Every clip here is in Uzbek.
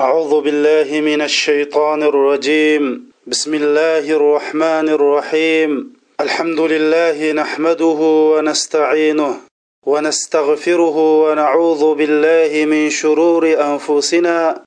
أعوذ بالله من الشيطان الرجيم. بسم الله الرحمن الرحيم. الحمد لله نحمده ونستعينه ونستغفره ونعوذ بالله من شرور أنفسنا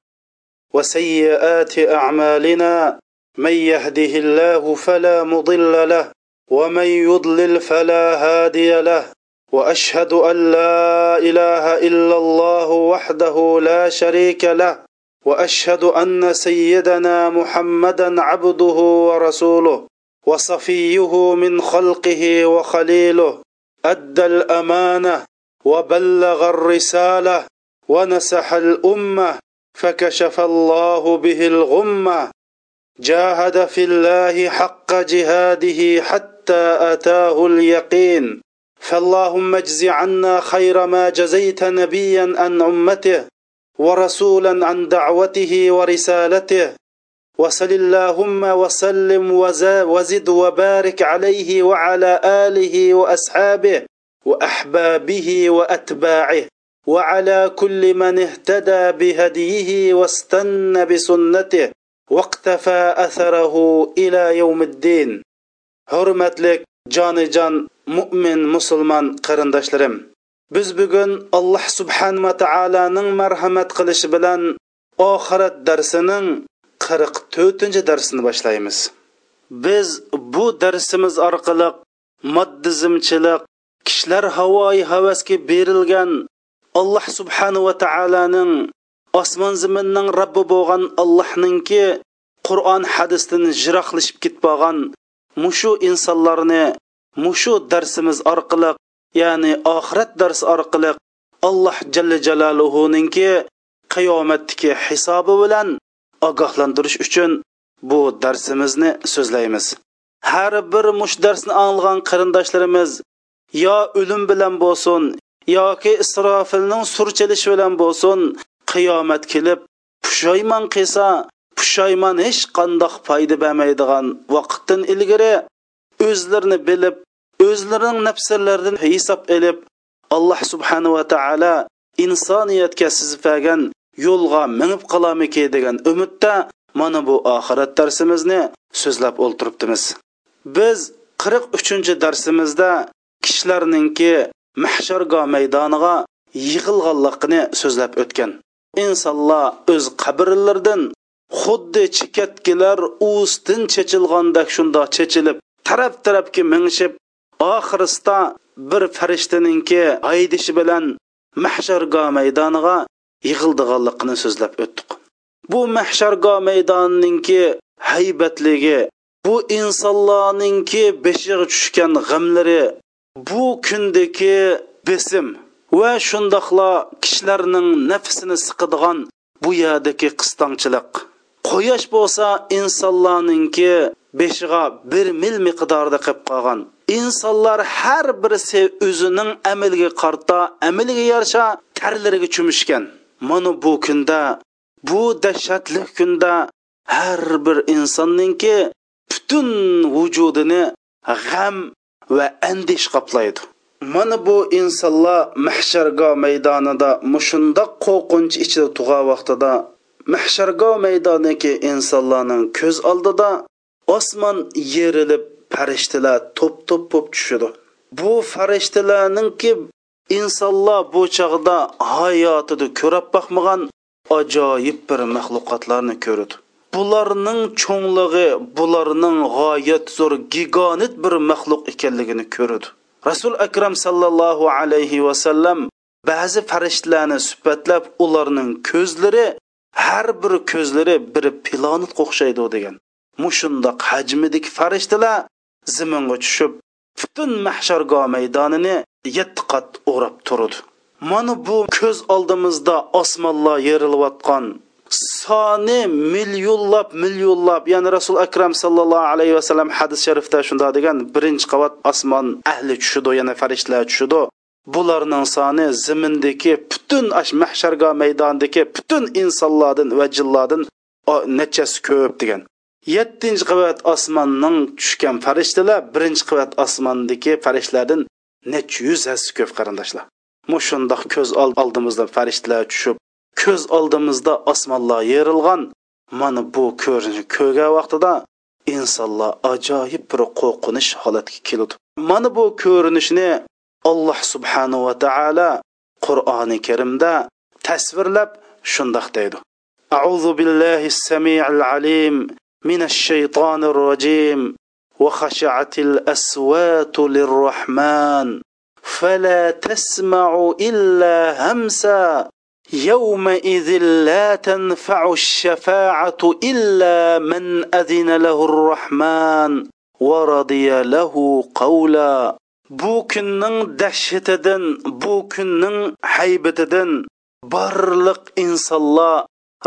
وسيئات أعمالنا. من يهده الله فلا مضل له ومن يضلل فلا هادي له. وأشهد أن لا إله إلا الله وحده لا شريك له. وأشهد أن سيدنا محمدا عبده ورسوله وصفيه من خلقه وخليله أدى الأمانة وبلغ الرسالة ونسح الأمة فكشف الله به الغمة. جاهد في الله حق جهاده حتى أتاه اليقين. فاللهم اجز عنا خير ما جزيت نبيا عن أمته ورسولا عن دعوته ورسالته. وصل اللهم وسلم وزد وبارك عليه وعلى آله وأصحابه وأحبابه وأتباعه. وعلى كل من اهتدى بهديه واستنى بسنته واقتفى أثره إلى يوم الدين. Hurmatli jonijon mo'min musulmon qarindoshlarim biz bugun alloh subhanva taoloning marhamat qilishi bilan oxirat darsining qirq to'rtinchi darsini boshlaymiz. Biz bu darsimiz orqali moddizmchilik kishilar havoyi havasga berilgan alloh subhanava taoloning osmon zaminning robbi bo'lgan allohningki qur'on hadisdan jiroqlashib ketib qolgan mushu insonlarni mushu darsimiz orqali ya'ni oxirat darsi orqali alloh jalla jaloluhuninki qiyomatdagi hisobi bilan ogohlantirish uchun bu darsimizni so'zlaymiz. Har bir mush darsni anglagan qarindoshlarimiz yo o'lim bilan bo'lsin yoki isrofilning surchilishi bilan bo'lsin qiyomat kelib pushaymon qilsa pushaymon hech qandoq foyda bermaydigan vaqtdan ilgari o'zlarini bilib o'zlarining nafslaridan hisob ilib alloh subhanava taolo insoniyatga sizfagan yo'lga minib qolamiki degan umidda mana bu oxirat darsimizni so'zlab o'ltiribdimiz. Biz qirq uchinchi darsimizda kishilarninki mahshargo maydoniga yig'ilganligini so'zlab o'tgan. Insonlar o'z qabrlaridan xuddi chikatkilar ustidan chechilgandek shundoq chechilib taraf tarafga mingishib oxirisda bir farishtaninki haydishi bilan mahshargo maydoniga yig'ildiganligini so'zlab o'tdik bu mahshargo maydonininki haybatligi bu insonlarninki beshiga tushgan g'amlari bu kundagi besim va shundoqla kishilarning nafsini siqadigan bu yerdagi qistongchilik. Quyosh bo'lsa insonlarninki beshiga bir mil miqdorida qilib qolgan. Insonlar har birisi o'zining amaliga qarta amaliga yarasha tarlariga cho'mishgan. Mana bu kunda bu dahshatli kunda har bir insonninki butun vujudini g'am va andish qoplaydi. Mana bu insonlar mahshargo maydonida mushundoq qo'rqinch ichida tug'an vaqtida mahshargo maydonidagi insonlarning ko'z oldida osmon yerilib farishtalar to'p to'p bo'lib tushadi. Bu farishtalarninki insonlar bu chog'da hayotida ko'rib boqmagan ajoyib bir maxluqotlarni ko'rdi bularning cho'nglig'i bularning g'oyat zo'r gigonit bir maxluq ekanligini ko'rdi rasul akram sallallohu alayhi vasallam ba'zi farishtalarni sifatlab ularning ko'zlari har bir ko'zlari bir pilonitga o'xshaydi degan. Mushundoq hajmidagi farishtalar ziminga tushib butun mahshargo maydonini yetti qat o'rab turdi. Mana bu ko'z oldimizda osmonlar yerilayotgan soni millionlab millionlab ya'ni rasul akram sallallohu alayhi vasallam hadis sharifda shunday degan birinchi qavat osmon ahli tushidi yana farishtalar tushidi bularning soni zimindagi butun ash mahsharga maydonidagi butun insonlardan va jinlardan nechasi ko'p degan. yettinchi qavat osmonning tushgan farishtalar birinchi qavat osmondagi farishtalardan necha yuz hassa ko'p qarindoshlar mushundoq ko'z oldimizda farishtalar tushib ko'z oldimizda osmonlar yerilgan mana bu ko'rinish ko'rgan vaqtida insonlar ajoyib bir qo'rqinish holatiga keladi mana bu ko'rinishni alloh subhanahu va taolo qur'oni karimda tasvirlab shundoq deydi أعوذ بالله السميع العليم من الشيطان الرجيم وخشعت الأصوات للرحمن فلا تسمع إلا همسا يومئذ لا تنفع الشفاعة إلا من أذن له الرحمن ورضي له قولا. bu kunning dahshatidan bu kunning haybatidan barliq insonlar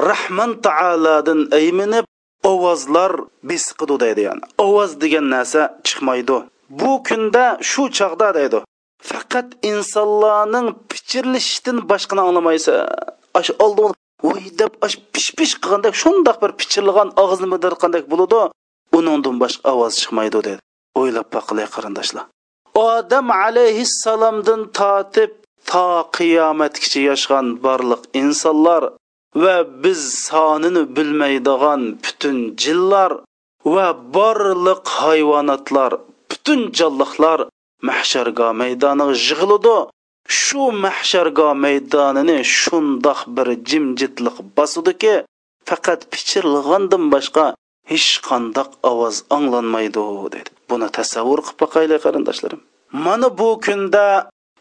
rahmon taolodan ayminib ovozlar besqidi deydi yani. Ovoz degan narsa chiqmaydi. Bu kunda shu chog'da deydi. Faqat insonlarning pichirlashishdan boshqani anglamaysa ash oldi voy deb ash pish pish qilganda shundoq bir pichirlagan og'izni midirqandek bo'ladi uningdan boshqa ovoz chiqmaydi dedi. O'ylab boqilay qarindoshlar. Odam alayhissalomdan tortib to qiyomatgacha yashagan barliq insonlar va biz sonini bilmaydigan butun jinlar va borliq hayvonotlar butun jonliqlar mahsharga maydoniga yig'iladi. Shu mahsharga maydonini shundoq bir jimjitliq bosidiki faqat pichirlagandan boshqa hech qandoq ovoz anglanmaydi dedi. Buni tasavvur qilib boqaylik qarindoshlarim. Mana bu kunda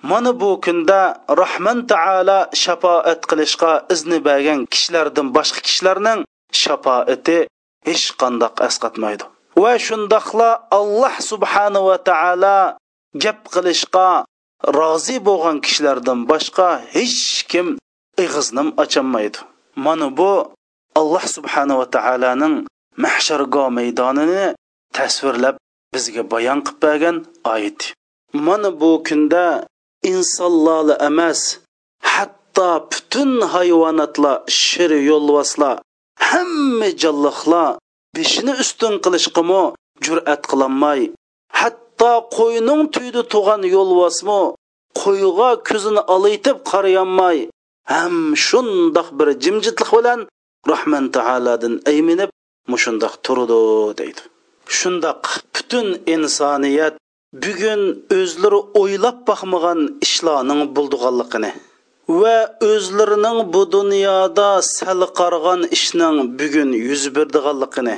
mana bu kunda rahmon taolo shafoat qilishga izni bergan kishilardan boshqa kishilarning shafoati hech qandoq asqatmaydi. Va shundoqla alloh subhanava taolo gap qilishga rozi bo'lgan kishilardan boshqa hech kim ig'iznim ocholmaydi mana bu alloh subhanava taoloning mahshargo maydonini tasvirlab bizga bayon qilib bergan oyat. Mana bu kunda insonlarla emas hatto butun hayvonotlar shir yo'lvoslar hamma jonliqlar beshini ustun qilishqimi jur'at qilolmay hatto qo'yning tuydi tug'an yo'lvosmi qo'yga ko'zini olaytib qarayolmay ham shundoq bir jimjitlik bilan rahman taolodan ayminib mushundoq turdi deydi. Shundoq butun insoniyat bugun o'zlari o'ylab boqmagan ishlarning bo'ldiganligini va o'zlarining bu dunyoda sal qarg'an ishning bugun yuz berdiganligini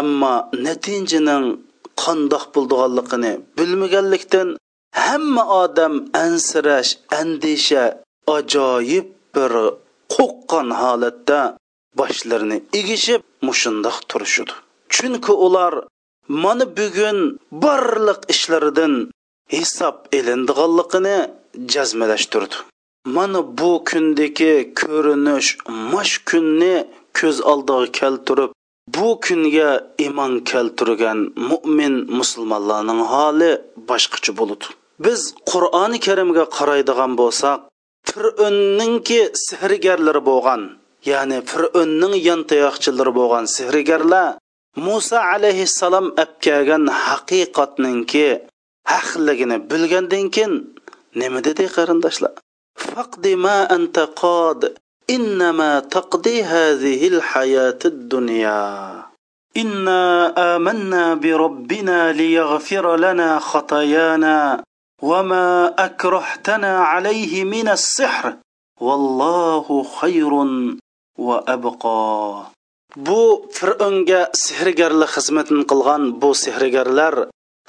ammo natijaning qandoq bo'ldiganligini bilmaganlikdan hamma odam ansirash andisha ajoyib bir qo'rqqan holatda boshlarini egishib mushundoq turishudi. Chunki ular mana bugun barliq ishlaridan hisob ilindiganligini jazmalashtirdi mana bu kundagi ko'rinish mash kunni ko'z oldiga keltirib bu kunga iymon keltirgan mo'min musulmonlarning holi boshqacha bo'ladi biz qur'oni karimga qaraydigan bo'lsak fir'unninki sehrgarlari bo'lgan ya'ni fir'unning yantayoqchilari bo'lgan sehrgarlar muso alayhissalom kelgan haqiqatninki haqligini bilgandan keyin nima dedi qarindoshlar faqdi ma anta qod إنما تقضي هذه الحياة الدنيا إنا آمنا بربنا ليغفر لنا خطايانا وما أكرهتنا عليه من السحر والله خير وأبقى bu fir'unga sehrgarlik xizmatini qilgan bu sehrgarlar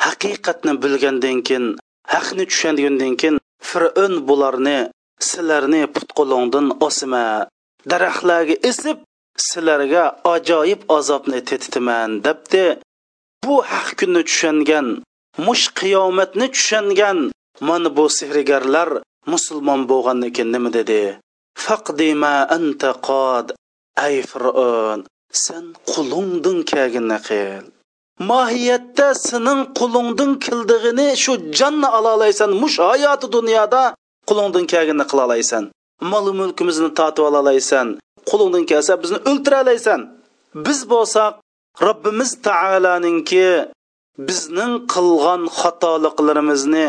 haqiqatni bilgandan keyin haqni tushungandan keyin fir'un bularni sizlarni put qo'lingdan osma daraxtlarga isib sizlarga ajoyib azobni tetitiman debdi. Bu haq kunni tushungan mush qiyomatni tushungan mana bu sehrgarlar musulmon bo'lgandan keyin nima dedi? Faqdima anta qod ay fir'on sen qulungdin kelginni qil. Mohiyatda sening qulungdin kildig'ini shu jonni olaolaysan mush hayoti dunyoda qulungdin kelginni qila olaysan mol mulkimizni tortib ola olaysan qo'lingdan kelsa bizni o'ltira olaysan biz bo'lsak robbimiz taoloninki bizning qilgan xatoliqlarimizni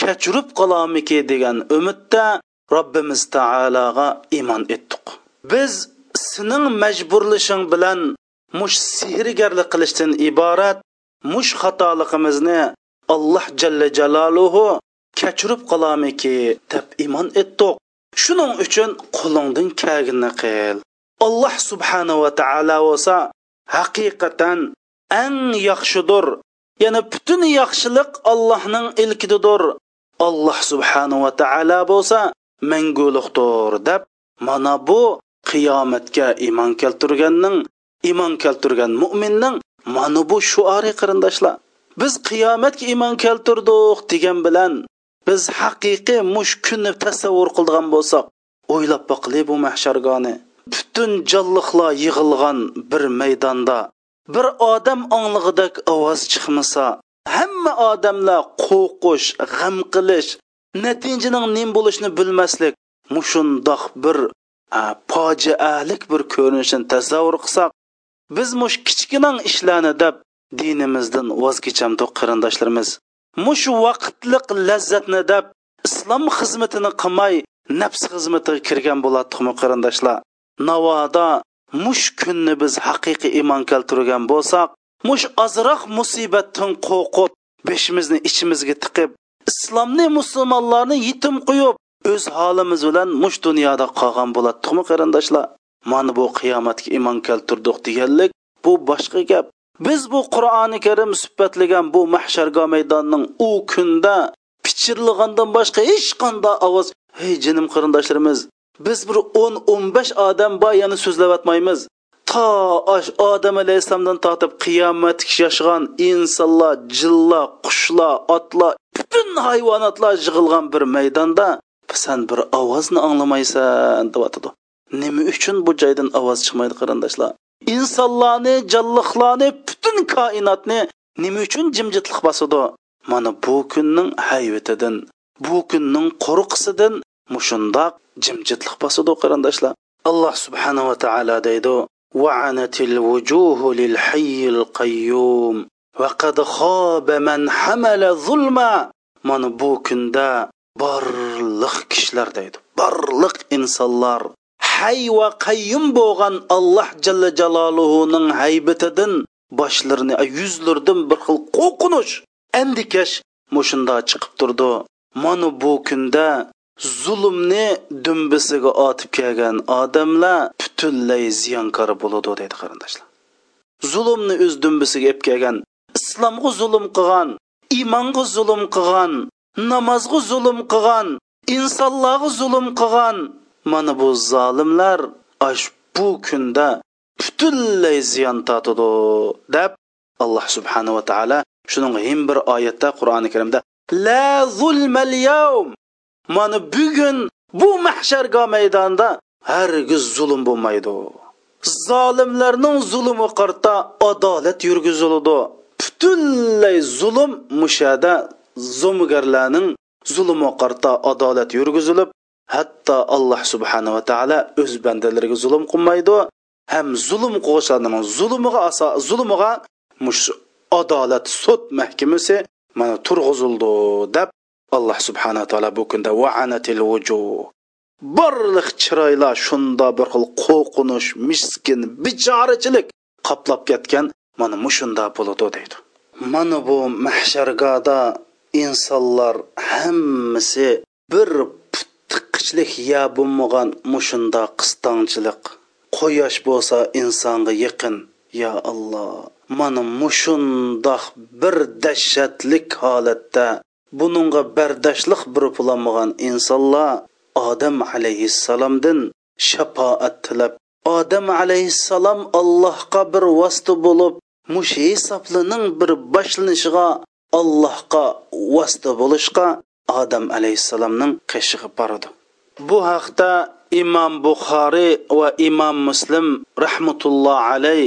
kechirib qolamiki degan umidda robbimiz taologa iymon etdik. Biz sening majburlashing bilan mush sehrgarlik qilishdan iborat mush xatoligimizni alloh jalla jaloluhu kechirib qolamiki deb iymon etdik shuning uchun qo'lingdan kelganini qil. Alloh subhanava taolo bo'lsa haqiqatan eng yaxshidir. Ya'ni butun yaxshilik allohning ilkididir. Alloh subhanava taolo bo'lsa manguliqdir deb mana bu qiyomatga iymon keltirganning iymon keltirgan mo'minning mana bu shuari qarindoshlar biz qiyomatga iymon keltirdik degan bilan biz haqiqiy mush kunni tasavvur qilgan bo'lsak o'ylab boqili bu mahshargoni. Butun jonliqlar yig'ilgan bir maydonda bir odam onlig'idak ovoz chiqmasa hamma odamlar qo'rqish g'am qilish natijaning nim bo'lishini bilmaslik mushundoq bir fojialik bir ko'rinishini tasavvur qilsak biz mush kichkinang ishlarni deb dinimizdan voz kechamdiq qarindoshlarimiz. Mush vaqtliq lazzatni deb islom xizmatini qilmay nafs xizmatiga kirgan bo'ladimi qarindoshlar? Navoda mush kunni biz haqiqiy iymon keltirgan bo'lsak mush ozroq musibatdan qo'rqib beshimizni ichimizga tiqib islomni musulmonlarni yetim qo'yib o'z holimiz bilan mush dunyoda qolgan bo'ladimi qarindoshlar? Mana bu qiyomatga iymon keltirdik deganlik bu boshqa gap. Biz bu qur'oni karim suhbatlagan bu mahsharga maydonning u kunda pichirlig'andan boshqa hech qanday ovoz hey jinim qarindoshlarimiz biz bir o'n o'n besh odam bor yana so'zlayotmaymiz. To odam alayhissalomdan tortib qiyomatgacha yashagan insonlar jinlar qushlar otlar butun hayvonotlar yig'ilgan bir maydonda san bir ovozni anglamaysan deyotidi nima uchun bu joydan ovoz chiqmaydi qarindoshlar insonlarni jonliqlarni butun koinotni nima uchun jimjitlik bosadi mana bu kunning hayvatidan bu kunning qo'rqisidan mushundoq jimjitlik bosadi qarindoshlar alloh subhanava taolo deydi وعنت الوجوه للحي القيوم وقد خاب من حمل ظلما mana bu kunda barliq kishilar deydi. Barliq insonlar. Hay va qayyum bo'lgan alloh jalla jaloluhuning haybatidan boshlarini yuzlaridan bir xil qo'rqinish andikash mushunda chiqib turdi. Mana bu kunda zulmni dumbisiga otib kelgan odamlar butunlay ziyonkor bo'ladi deydi qarindoshlar. Zulmni o'z dumbisiga olib kelgan islomga zulm qilgan iymonga zulm qilgan namozga zulm qilgan insonlarga zulm qilgan. Mana bu zolimlar ash bu kunda butunlay ziyon tortadi deb alloh subhanava taolo shuning him bir oyatda qur'oni karimda la zulmal yawm. Mana bugun bu mahsharga maydonda hargiz zulm bo'lmaydi. Zolimlarning zulmi qarta adolat yurgiziladi. Butunlay zulm mushada zo'migarlarning zulmi qarta adolat yurgizilib hatto alloh subhanava taolo o'z bandalariga zulm qilmaydi ham zulm qilishlarning zulmiga aso zulmiga mush adolat sud mahkamasi mana turg'izildi deb alloh subhanava taolo bu kunda vaanatil vujuh barliq chiroylar shunda bir xil qo'rqinish miskin bichorachilik qoplab ketgan mana mushunda bo'ladi deydi. Mana bu mahshargoda insonlar hammasi bir tiqqichlik yo bo'lmagan mushunda qistongchilik quyosh bo'lsa insonga yaqin yo alloh mana mushundoq bir dahshatlik holatda buningga bardashliq birpulamagan insonlar odam alayhissalomdan shafoat tilab odam alayhissalom allohga bir vosita bo'lib mush hisoblining bir boshlanishiga allohga vosita bo'lishga odam alayhissalomning qishig'i bordi bu haqda imom buxoriy va imom muslim rahmatulloh alay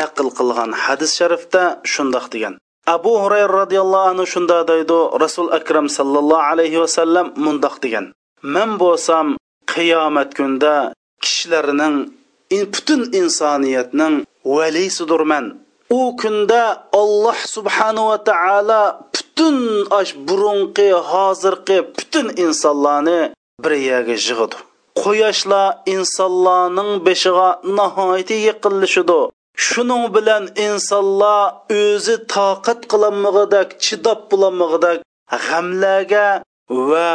naql qilgan hadis sharifda shundoq degan. Abu hurayra roziyallohu anhu shunda deydi rasul akram sallallohu alayhi vasallam mundoq degan. Men bo'lsam qiyomat kunida kishilarning butun insoniyatning valiysidirman u kunda olloh subhanava taolo butun ash burunqi hozirgi butun insonlarni bir yerga yig'idi quyoshlar insonlarning beshiga nihoyatda yaqinlashidi shuning bilan insonlar o'zi toqat qilolmag'idak chidab bo'lolmag'idak g'amlarga va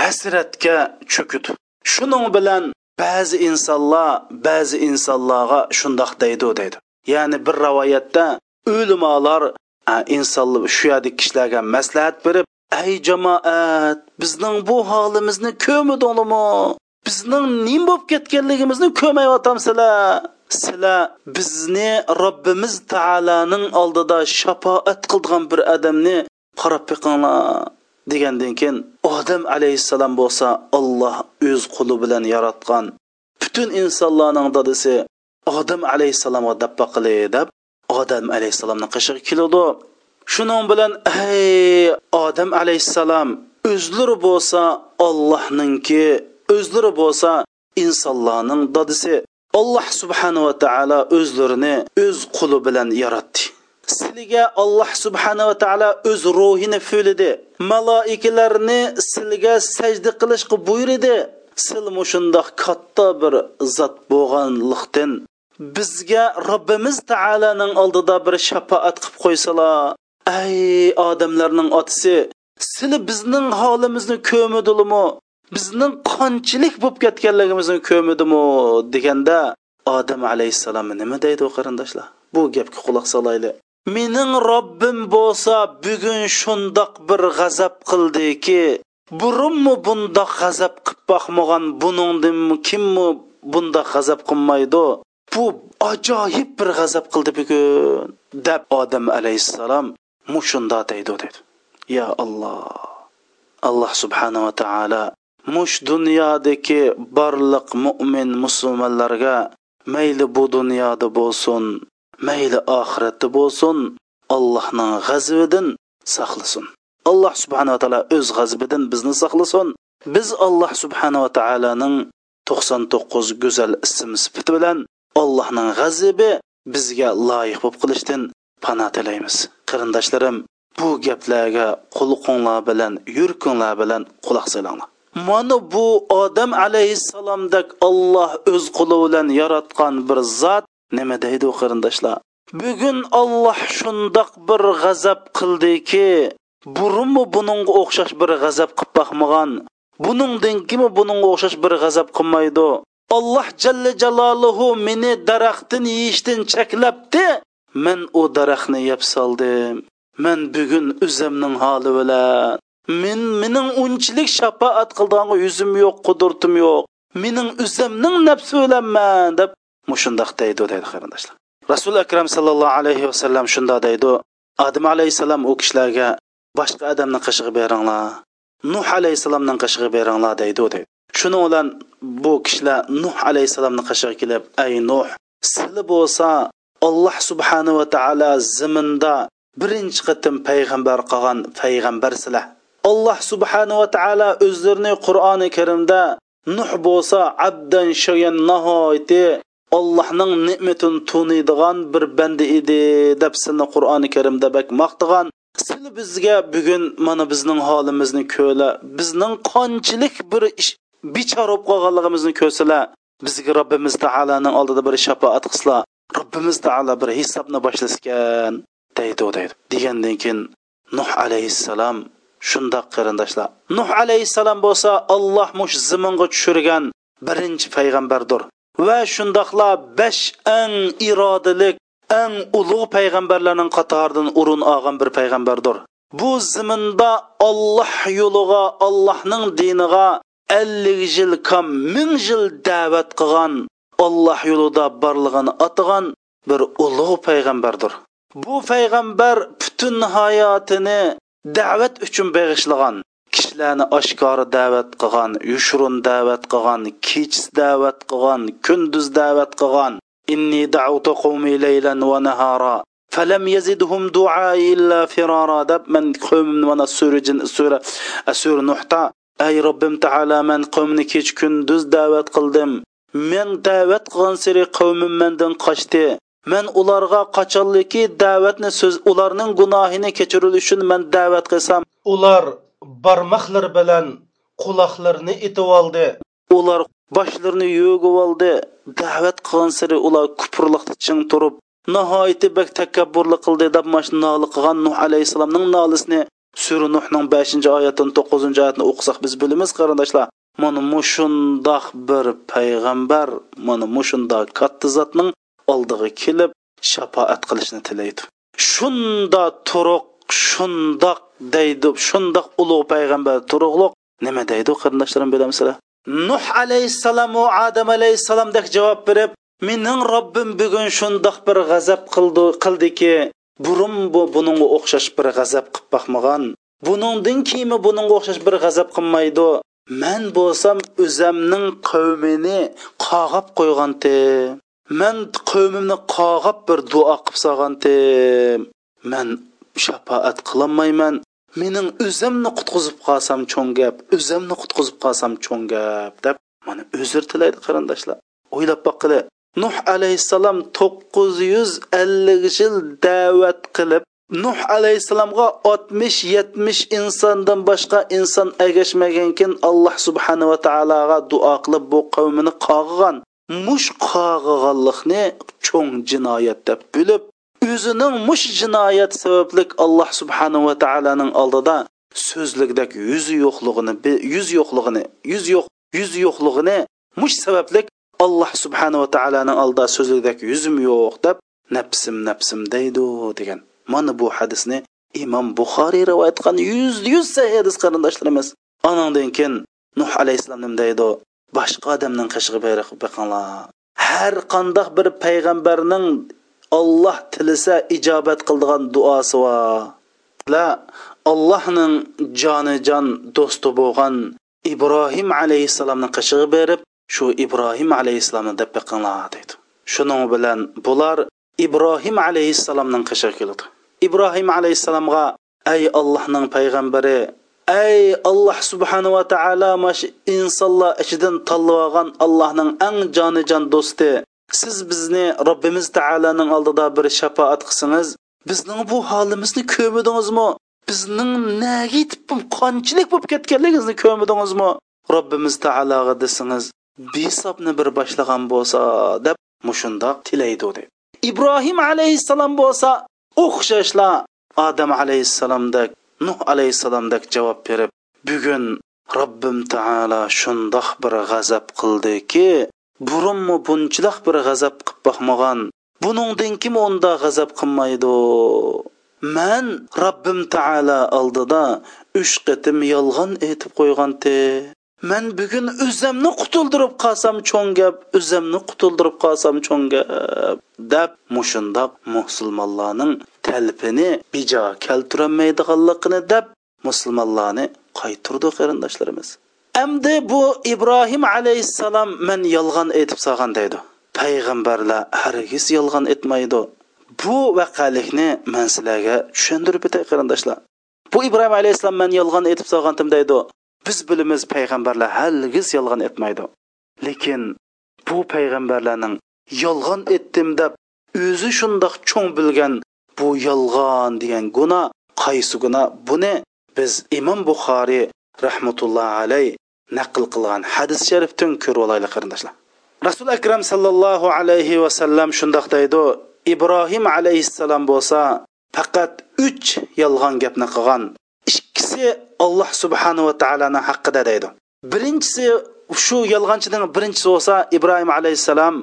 hasratga cho'kidi shuning bilan ba'zi insonlar ba'zi insonlarga shundoq deydi deydi. Ya'ni bir rivoyatda o'limolar e, insonlar shu yerdagi kishilarga maslahat berib ey jamoat bizning bu holimizni ko'midinglarmi bizning nim bo'lib ketganligimizni ko'mayotamsizlar sizlar bizni robbimiz taoloning oldida shafoat qildigan bir odamni qarab biqinglar degandan keyin odam alayhissalom bo'lsa olloh o'z quli bilan yaratgan. Butun insonlarning dadisi odam alayhissalomga dabba qili deb odam alayhissalomni qishig'i keladi. Shuning bilan ey odam alayhissalom o'zlari bo'lsa ollohninki o'zlari bo'lsa insonlarning dadisi. Alloh subhanava taolo o'zlarini o'z quli bilan yaratdi. Sizga alloh subhanava taolo o'z ruhini fulidi. Maloikalarni sizga sajda qilishga buyurdi. Sil mushundoq katta bir zot bo'lganlikdan bizga robbimiz taoloning oldida bir shafoat qilib qo'ysalar ey odamlarning otasi sizlar bizning holimizni ko'midilimi bizning qonchilik bo'lib ketganligimizni ko'midimi? deganda odam alayhissalom nima deydi qarindoshlar? Bu gapga quloq solaylik. Mening robbim bo'lsa bugun shundoq bir g'azab qildiki burunmi bundoq g'azab qilib boqmagan buningdimi kimmi bundoq g'azab qilmaydi? Bu ajoyib bir g'azab qildi bugun deb odam alayhissalom mushunda deydi dedi. Ya alloh alloh subhanava taolo mush dunyodagi barliq mo'min musulmonlarga mayli bu dunyoda bo'lsin mayli oxiratda bo'lsin allohning g'azibidan saqlasin. Alloh subhanava taolo o'z g'azibidan bizni saqlasin. Biz alloh subhanava taoloning to'qson to'qqiz go'zal ism sifati bilan allohning g'azibi bizga loyiq bo'lib qilishdan pano tilaymiz. Qarindoshlarim bu gaplarga qulqinglar bilan yurkinglar bilan quloq solinglar. Mana bu odam alayhissalomdek olloh o'z quli bilan yaratgan bir zot nima deydi u qarindoshlar? Bugun olloh shundoq bir g'azab qildiki burunmi bununga o'xshash bir g'azab qilib boqmagan buningdinkimi bununga o'xshash bir g'azab qilmaydi? Alloh jalla jaloluhu meni daraxtdan yeyishdan cheklabdi men u daraxtni yeb soldim. Men bugun o'zimning holi bilan. Men mening unchalik shafoat qildigan yuzim yo'q qudurtim yo'q. Mening o'zimning nafsi bilanman deb mushundoq deydi deydi qarindoshlar. Rasuli akram sallallohu alayhi vasallam shundoq deydi. Odam alayhissalom u kishilarga boshqa odamni qishig'i beringlar. Nuh alayhissalomning qishig'i beringlar deydi deydi. Shuning bilan bu kishilar nuh alayhissalomni qashiga kelib ey nuh sili bo'lsa alloh subhanava taolo ziminda birinchi qitim payg'ambar qilgan payg'ambarsizlar alloh subhanava taolo o'zlarini qur'oni karimda nuh bo'lsa abdan shoyan nihoyati allohning ne'matini tuniydigan bir banda edi deb sizni qur'oni karimda bak maqtagan sizlar bizga bugun mana bizning holimizni ko'la bizning qanchalik bir ish bichora bo'lib qolganligimizni ko'rsalar bizga robbimiz taoloning oldida bir shafoat qilsalar robbimiz taolo bir hisobni boshlaskan deydi deydi. Degandan keyin nuh alayhissalom shundoq qarindoshlar. Nuh alayhissalom bo'lsa alloh mush ziminga tushirgan birinchi payg'ambardir. Va shundoqla besh eng irodalik eng ulug' payg'ambarlarning qatoridan o'rin olgan bir payg'ambardir. Bu ziminda olloh yo'liga ollohning diniga ellik yil kam ming yil da'vat qilgan olloh yo'lida borlig'ini atagan bir ulug' payg'ambardir. Bu payg'ambar butun hayotini da'vat uchun bag'ishlagan. Kishilarni oshkora da'vat qilgan yushurun da'vat qilgan kechis da'vat qilgan kunduz da'vat qilgan. Inni da'utu qawmi laylan va nahara falam yazidhum du'a illa firara deb man qavmim mana surajin sura sura nuhta ey robbim taala man qavmni kech kunduz da'vat qildim. Men da'vat qilgan siri qavmim mendan qochdi. Men ularga qachonliki da'vatni so'z ularning gunohini kechirilishi uchun men da'vat qilsam ular barmoqlar bilan quloqlarini etib oldi. Ular boshlarini yo'g'ib oldi. Da'vat qilgan sari ular kupurliqda ching turib nihoyatda bak takabburlik qildi deb mashina nola qilgan nuh alayhissalomning nolisini sura nuhning beshinchi oyatini to'qqizinchi oyatini o'qisak biz bilamiz qarindoshlar. Mana mushundoq bir payg'ambar mana mushundoq katta zotning oldiga kelib shafoat qilishni tilaydi. Shunda turuq shundoq deydi shundoq ulug' payg'ambar turug'liq nima deydi qarindoshlarim bilamsizlar nuh alayhissalom va adam alayhissalomdek javob berib mening robbim bugun shundoq bir g'azab qildi qildiki burun bu buningga o'xshash bir g'azab qilib boqmagan buningdan keyin buningga o'xshash bir g'azab qilmaydi? Man bo'lsam o'zamning qavmini qog'ab qo'ygandim man qavmimni qog'ab bir duo qilib solgandim man shafoat qilolmayman mening o'zimni qutqizib qolsam cho'ng gap o'zimni qutqizib qolsam cho'ng gap deb mana uzr tilaydi qarindoshlar. O'ylab boqqili nuh alayhissalom to'qqiz yuz ellik yil da'vat qilib nuh alayhissalomga oltmish yetmish insondan boshqa inson agashmagankin alloh subhanava taologa duo qilib bu qavmini qog'igan mush qog'iganlikni cho'ng jinoyat deb bilib o'zining mush jinoyat sababli alloh subhanava taoloning oldida so'zlikdak yuzi yo'qligini yuz yo'qligini yuz yo'q yuz yo'qligini mush sababli alloh subhanava taoloni oldida so'zlikdek yuzim yo'q deb nafsim nafsim deydi degan. Mana bu hadisni imom buxoriy rivoyat qilgan yuz yuz sahih hadis qarindoshlarimiz. Anandan keyin nuh alayhissalom nima deydi boshqa odamning qishig'i baqinglar har qandoq bir payg'ambarning olloh tilisa ijobat qildigan duosi va allohning jonijon do'sti bo'lgan ibrohim alayhissalomni qishig'i berib shu ibrohim alayhissalomni deb qilinglar deydi. Shuning bilan bular ibrohim alayhissalomning qishiga keladi. Ibrohim alayhissalomga ey allohning payg'ambari ey alloh subhanava taolo mash insonlar ichidan tanlab olgan allohning eng jonijon do'sti siz bizni robbimiz taoloning oldida bir shafoat qilsangiz bizning bu holimizni ko'midingizmi bizning nagi yetib qanchalik bo'lib ketganligimizni ko'midingizmi robbimiz taologa desangiz besobni bir boshlagan bo'lsa deb mushundoq tilaydi deb. Ibrohim alayhissalom bo'lsa o'xshashlar odam alayhissalomdek nuh alayhissalomdek javob berib bugun robbim taolo shundoq bir g'azab qildiki burunmi bunchiloq bir g'azab qilib boqmagan buningdan kim unda g'azab qilmaydi? Man robbim taolo oldida uch qatim yolg'on aytib qo'ygante man bugun o'zimni qutuldirib qolsam cho'ng gap o'zimni qutuldirib qolsam cho'ng gap deb mushundoq musulmonlarning talpini bijo keltirolmaydiganligini deb musulmonlarni qaytirdi qarindoshlarimiz. Endi bu ibrohim alayhissalom men yolg'on aytib solgan deydi. Payg'ambarlar hargiz yolg'on aytmaydi bu vaqalikni man sizlarga tushuntirib o'tay qarindoshlar. Bu ibrohim alayhissalom man yolg'on aytib solgandim deydi. Biz bilimiz payg'ambarlar hargiz yolg'on aytmaydi lekin bu payg'ambarlarning yolg'on etdim deb o'zi shundoq cho'ng bilgan bu yolg'on degan gunoh qaysi gunoh buni biz imom buxoriy rahmatullohi alayh naql qilgan hadis sharifdan ko'rib olaylik qarindoshlar. Rasul akram sallallohu alayhi vasallam shundoq deydi ibrohim alayhissalom bo'lsa faqat uch yolg'on gapni qilgan ikkisi alloh subhanava taoloni haqida deydi. Birinchisi shu yolg'onchining birinchisi bo'lsa ibrohim alayhissalom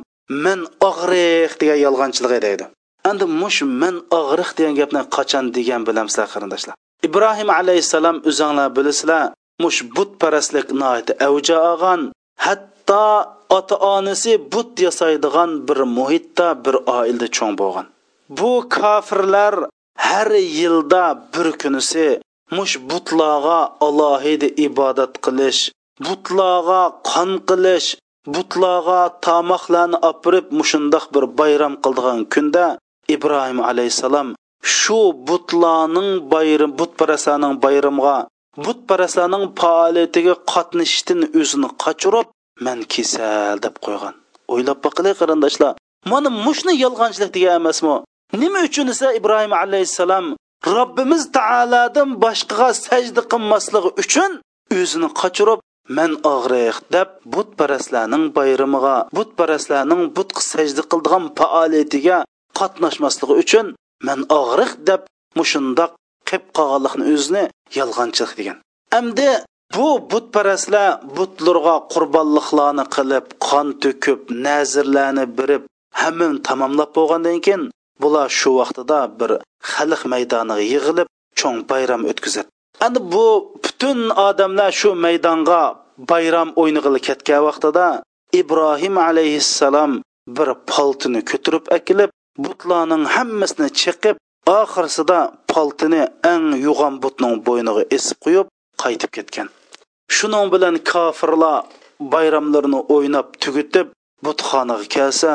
men og'riq degan yolg'onchilik deydi. Endi mush men og'riq degan gapni qachon degan bilamsizlar qarindoshlar? Ibrohim alayhissalom o'zinglar bilasizlar mush butparastlik avja olgan hatto ota onasi but yasaydigan bir muhitda bir oilda cho'ng bo'lgan. Bu kofirlar har yilda bir kunisi mush butlarga alohida ibodat qilish butlarga qon qilish butlarga tomoqlarni opirib mushundoq bir bayram qildigan kunda ibrohim alayhissalom shu butlarning bayram butparastlarning bayramiga butparastlarning faoliyatiga qatnashishdan o'zini qochirib man kasal deb qo'ygan. O'ylab boqili qarindoshlar mana mushni yolg'onchilik degan emasmi? Nima uchun esa ibrohim alayhissalom robbimiz taolodan boshqaga sajda qilmasligi uchun o'zini qochirib man og'riq deb butparastlarning bayramiga butparastlarning butqa sajda qildigan faoliyatiga qatnashmasligi uchun man og'riq deb mushundoq qilib qolganlikni o'zini yolg'onchilik degan. Endi bu butparastlar butlarga qurbonliqlarni qilib qon to'kib nazirlarni birib hammani tamomlab bo'lgandan keyin bular shu vaqtida bir xalq maydoniga yig'ilib cho'ng bayram o'tkazadi. Endi bu butun odamlar shu maydonga bayram o'ynig'ili ketgan vaqtida ibrohim alayhissalom bir poltini ko'tirib akilib butlarning hammasini chiqib oxirsida poltini eng yo'g'on butning bo'yniga esib qo'yib qaytib ketgan. Shuning bilan kofirlar bayramlarini o'ynab tugutib butxonaga kelsa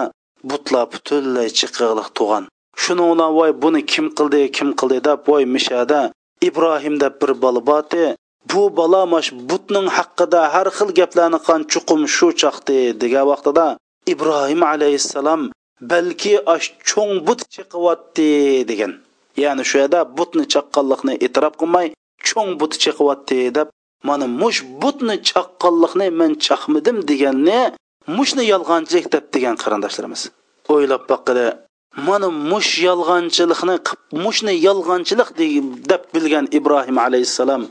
butlar butunlay chiqig'liq tug'an shuning bilan voy buni kim qildi kim qildi deb voy mishada ibrohim deb bir bola boti bu bola mash butning haqida har xil gaplarni qan chuqum shu chaqdi degan vaqtida ibrohim alayhissalom balki ash cho'ng but chiqyapti degan. Ya'ni shu yerda butni chaqqanlikni e'tirof qilmay cho'ng but chiqyapti deb mana mush butni chaqqanlikni men chaqmidim deganni mushni yolg'onchilik deb degan qarindoshlarimiz. O'ylab boqqili mana mush yolg'onchilikni mushni yolg'onchilik deb bilgan ibrohim alayhissalom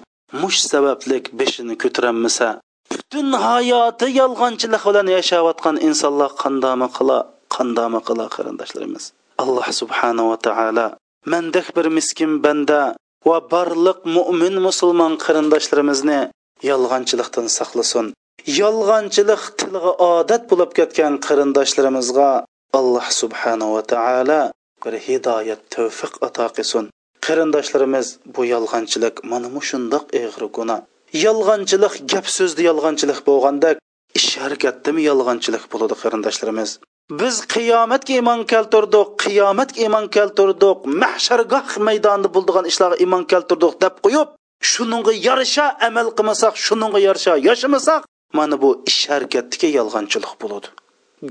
mush sabablik beshini ko'taranmasa butun hayoti yolg'onchilik bilan yashayotgan insonlar qandami qila qandami qila qarindoshlarimiz? Alloh subhanava taolo mandak bir miskin banda va barliq mo'min musulmon qarindoshlarimizni yolg'onchilikdan saqlasin. Yolg'onchilik tilga odat bo'lib ketgan qarindoshlarimizga alloh subhanava taolo bir hidoyat tavfiq ato qilsin. Qarindoshlarimiz bu yolg'onchilik mana shundoq eg'ir gunoh yolg'onchilik gap so'zda yolg'onchilik bo'lganda ish harakatdami yolg'onchilik bo'ladi qarindoshlarimiz? Biz qiyomatga iymon keltirdik qiyomatga iymon keltirdik mahshargoh maydonida bo'ldigan ishlarga iymon keltirdik deb qo'yib shuningga yarasha amal qilmasak shuningga yarasha yashamasak mana bu ish harakatdagi yolg'onchilik bo'ladi.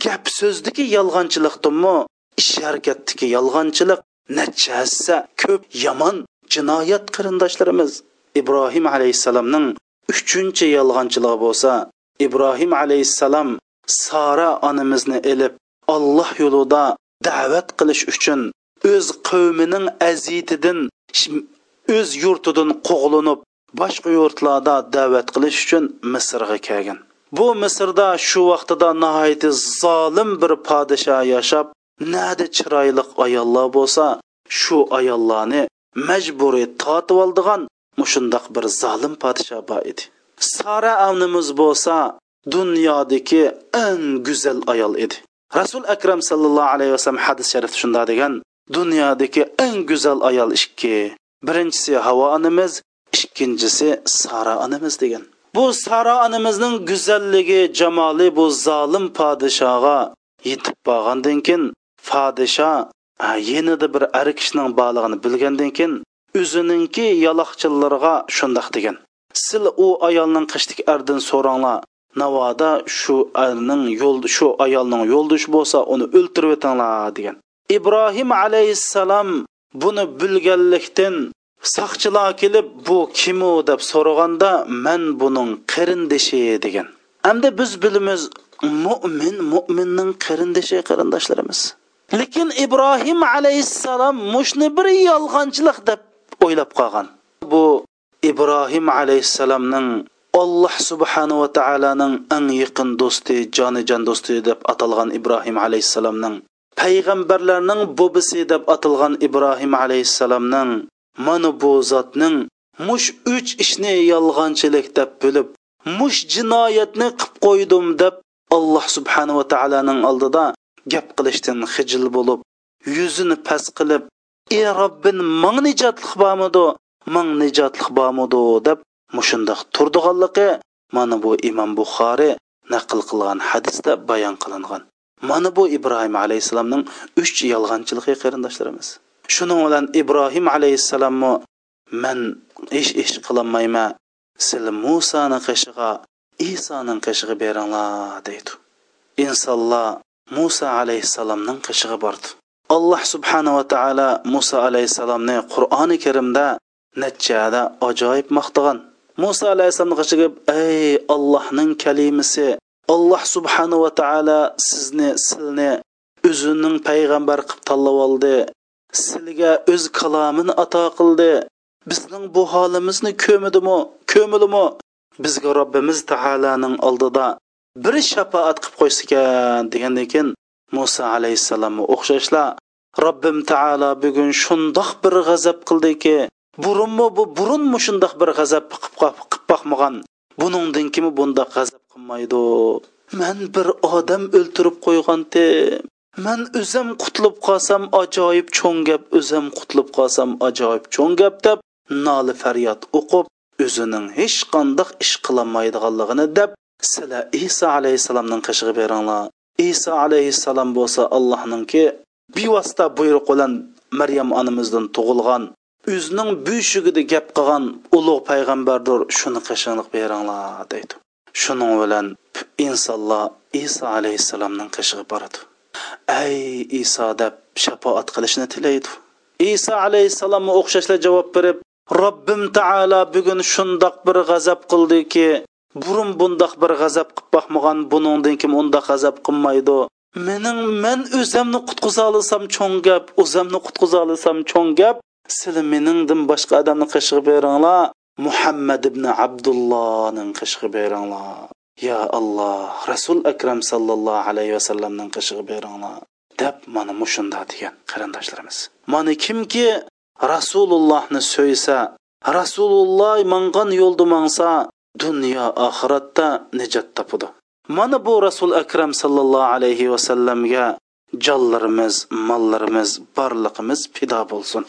Gap so'zdagi yolg'onchilikdimi? Ish harakatdagi yolg'onchilik necha hissa ko'p yomon jinoyat qarindoshlarimiz. Ibrohim alayhissalomning uchinchi yolg'onchiligi bo'lsa ibrohim alayhissalom sara onamizni ilib olloh yo'lida da'vat qilish uchun o'z qavmining azitidan o'z yurtidan qo'g'linib boshqa yurtlarda da'vat qilish uchun misrga kelgan. Bu misrda shu vaqtida nihoyatda zolim bir podsho yashab nada chiroyli ayollar bo'lsa shu ayollarni majburiy tortib oldigan mushundoq bir zolim podsho bor edi. Sara avnimiz bo'lsa dunyodagi eng go'zal ayol edi. Rasul akram sallallohu alayhi vasallam hadis sharifda shunday degan dunyodagi eng go'zal ayol ikki birinchisi havo onamiz ikkinchisi sara onamiz degan. Bu saro onamizning go'zalligi jamoli bu zolim podshoga yetib borgandan keyin podsho yanada bir ar kishining borlig'ini bilgandan keyin o'zininki yaloqchillarga shundoq degan. Sil u ayolning qishlik ardin so'ranglar navoda shu erning yo'l shu ayolning yo'ldoshi bo'lsa uni o'ltirib o'tinglar degan. Ibrohim alayhissalom buni bilganlikdan soqchilar kelib bu kim u deb so'raganda man buning qarindishi degan. Endi biz bilamiz mo'min mo'minning qarindishi qarindoshlarimiz lekin ibrohim alayhissalom mushni bir yolg'onchilik deb o'ylab qolgan. Bu ibrohim alayhissalomning alloh subhanava taoloning eng yaqin do'sti jonijon do'sti deb atalgan ibrohim alayhissalomning payg'ambarlarning bobisi deb atalgan ibrohim alayhissalomning mana bu zotning mush uch ishni yolg'onchilik deb bilib mush jinoyatni qilib qo'ydim deb alloh subhanava taoloning oldida gap qilishdan xijil bo'lib yuzini past qilib ey robbin mang nijotlik bormidi? Mang nijotlik bormidi? deb mushundoq turdiganligi mana bu imom buxoriy naql qilgan hadisda bayon qilingan. Mana bu ibrohim alayhissalomning uch yolg'onchiligi qarindoshlarimiz. Shuning bilan ibrohim alayhissalommi man ish ish qilolmayman sizlar musoni qishig'a isoning qishig'i beringlar deydi. Insonlar muso alayhissalomning qishig'i bordi alloh subhanava taolo muso alayhissalomni qur'oni karimda nachada ajoyib maqtagan. Muso alayhissalomni qishig'i ey allohning kalimasi alloh subhanava taolo sizni silni o'zining payg'ambar qilib tanlab oldi. Sizga o'z kalomini ato qildi. Bizning bu holimizni ko'midimi ko'milimi? Bizga robbimiz taoloning oldida bir shafoat qilib qo'ysa ekan degandan keyin muso alayhissalomga o'xshashla robbim taolo bugun shundoq bir g'azab qildiki burunmi bu burunmi shundoq bir g'azab qilib boqmagan buningdan kimi bundoq g'azab qilmaydi? Man bir odam o'ltirib qo'ygandim man o'zim qutulib qolsam ajoyib cho'ng gap o'zim qutulib qolsam ajoyib cho'ng gap deb noli faryod o'qib o'zining hech qandoq ish qilolmaydiganligini deb sizlar iso alayhissalomning qishig'i beringlar. Iso alayhissalom bo'lsa allohninki bevosita buyruq bilan maryam onamizdan tug'ilgan o'zining buyshugida gap qilgan ulug' payg'ambardir shuni qishinglik beringlar deydi. Shuning bilan insonlar iso alayhissalomning qishig'i boradi. Ay iso deb shafoat qilishni tilaydi. Iso alayhissalomga o'xshashlar javob berib robbim taolo bugun shundoq bir g'azab qildiki burun bundoq bir g'azab qilib boqmagan buningdan kim undoq g'azab qilmaydi? Mening men o'zimni qutqiza olsam cho'ng gap o'zimni qutqiza olsam cho'ng gap sizlar meningdan boshqa odamni qishig'i beringlar muhammad ibn abdullohning qishig'i beringlar. Ya alloh rasul akram sallallohu alayhi vasallamning qishig'i beringlar deb mana mushunda degan qarindoshlarimiz. Mana kimki rasulullohni so'ysa rasululloh mangan yo'lda mangsa dunyo oxiratda najot topadi. Mana bu rasul akram sallallohu alayhi vasallamga jonlarimiz mollarimiz borliqimiz fido bo'lsin.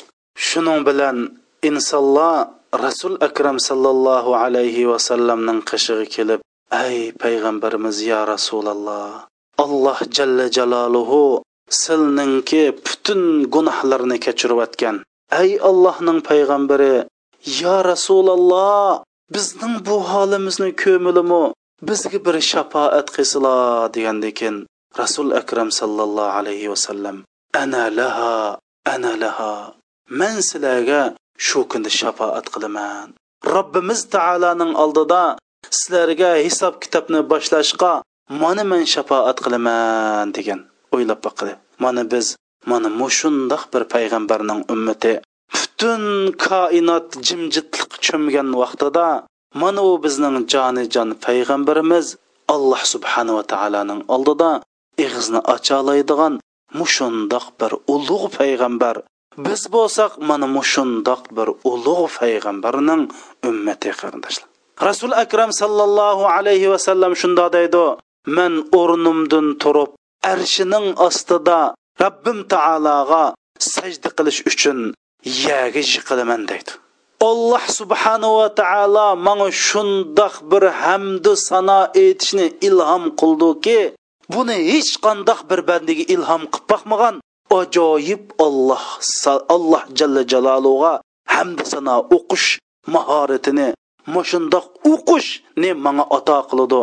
Shuning bilan insonlar rasul akram sallallohu alayhi vasallamning qishig'i kelib ey payg'ambarimiz ya rasululloh alloh jalla jaloluhu silninki butun gunohlarni kechirayotgan. Ey allohning payg'ambari ya rasululloh bizning bu holimizni ko'milimi bizga bir shafoat qilsila degandekin rasul akram sallallohu alayhi vasallam ana laha ana laha man sizlarga shu kunda shafoat qilaman. Robbimiz taoloning oldida sizlarga hisob kitobni boshlashga mana men shafoat qilaman degan o'ylab boqdi mana biz mana mushundoq bir payg'ambarning ummati butun koinot jimjitlik cho'mgan vaqtida mana u bizning jonijon payg'ambarimiz alloh subhanava taoloning oldida ig'izni ochaoladigan mushundoq bir ulug' payg'ambar. Biz bo'lsak mana mushundoq bir ulug' payg'ambarning ummati qarindoshlar rasul akram sallallohu alayhi vasallam shundoq deydi man o'rnimdan turib arshining ostida robbim taologa sajda qilish uchun yaga yiqilaman deydi. Alloh subhanava taolo manga shundoq bir hamdu sano aytishni ilhom qildiki buni hech qandoq bir bandaga ilhom qilib boqmagan ajoyib olloh alloh jalla jaloluga hamdu sano o'qish mahoratini mushundoq o'qish ne manga ato qiladi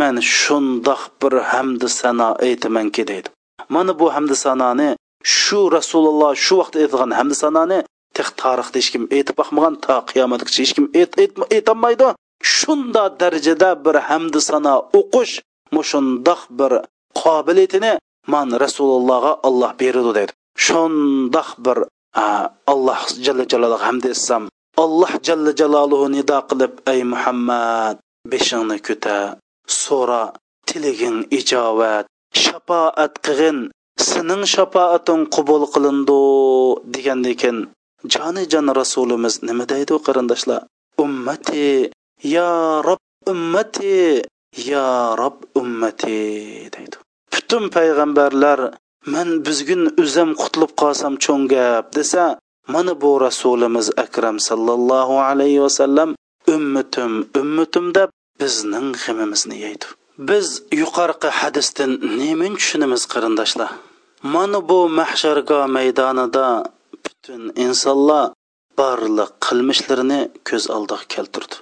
man shundoq bir hamdi sano aytamanki deydi mana bu hamdi sanoni shu rasululloh shu vaqtda aytgan hamdi sanoni tex tarixda hech kim aytib boqmagan to qiyomatgacha hech kim aytolmaydi shunda darajada bir hamdi sano o'qish mushundoq bir qobiliyatini man rasulullohga olloh beradi deydi shundoq bir alloh jalla jaloluhu hamd etsam alloh jalla jaloluhu nido qilib ey muhammad beshingni ko'ta so'ra tiliging ijobat shafoat qilgin sening shafaating qabul qilindi degandan keyin jonijon rasulimiz nima deydi qarindoshlar? Ummati ya rob ummati ya rob ummati deydi. Butun payg'ambarlar man buzgun o'zim qutulib qolsam cho'ng gap desa mana bu rasulimiz akram sallallohu alayhi vasallam ummatim ummatim deb bizning g'imimizni yeydi. Biz yuqorqi hadisdan nemin tushunamiz qarindoshlar. Mana bu mahsharga maydonida butun insonlar barliq qilmishlarini ko'z oldiga keltirdi.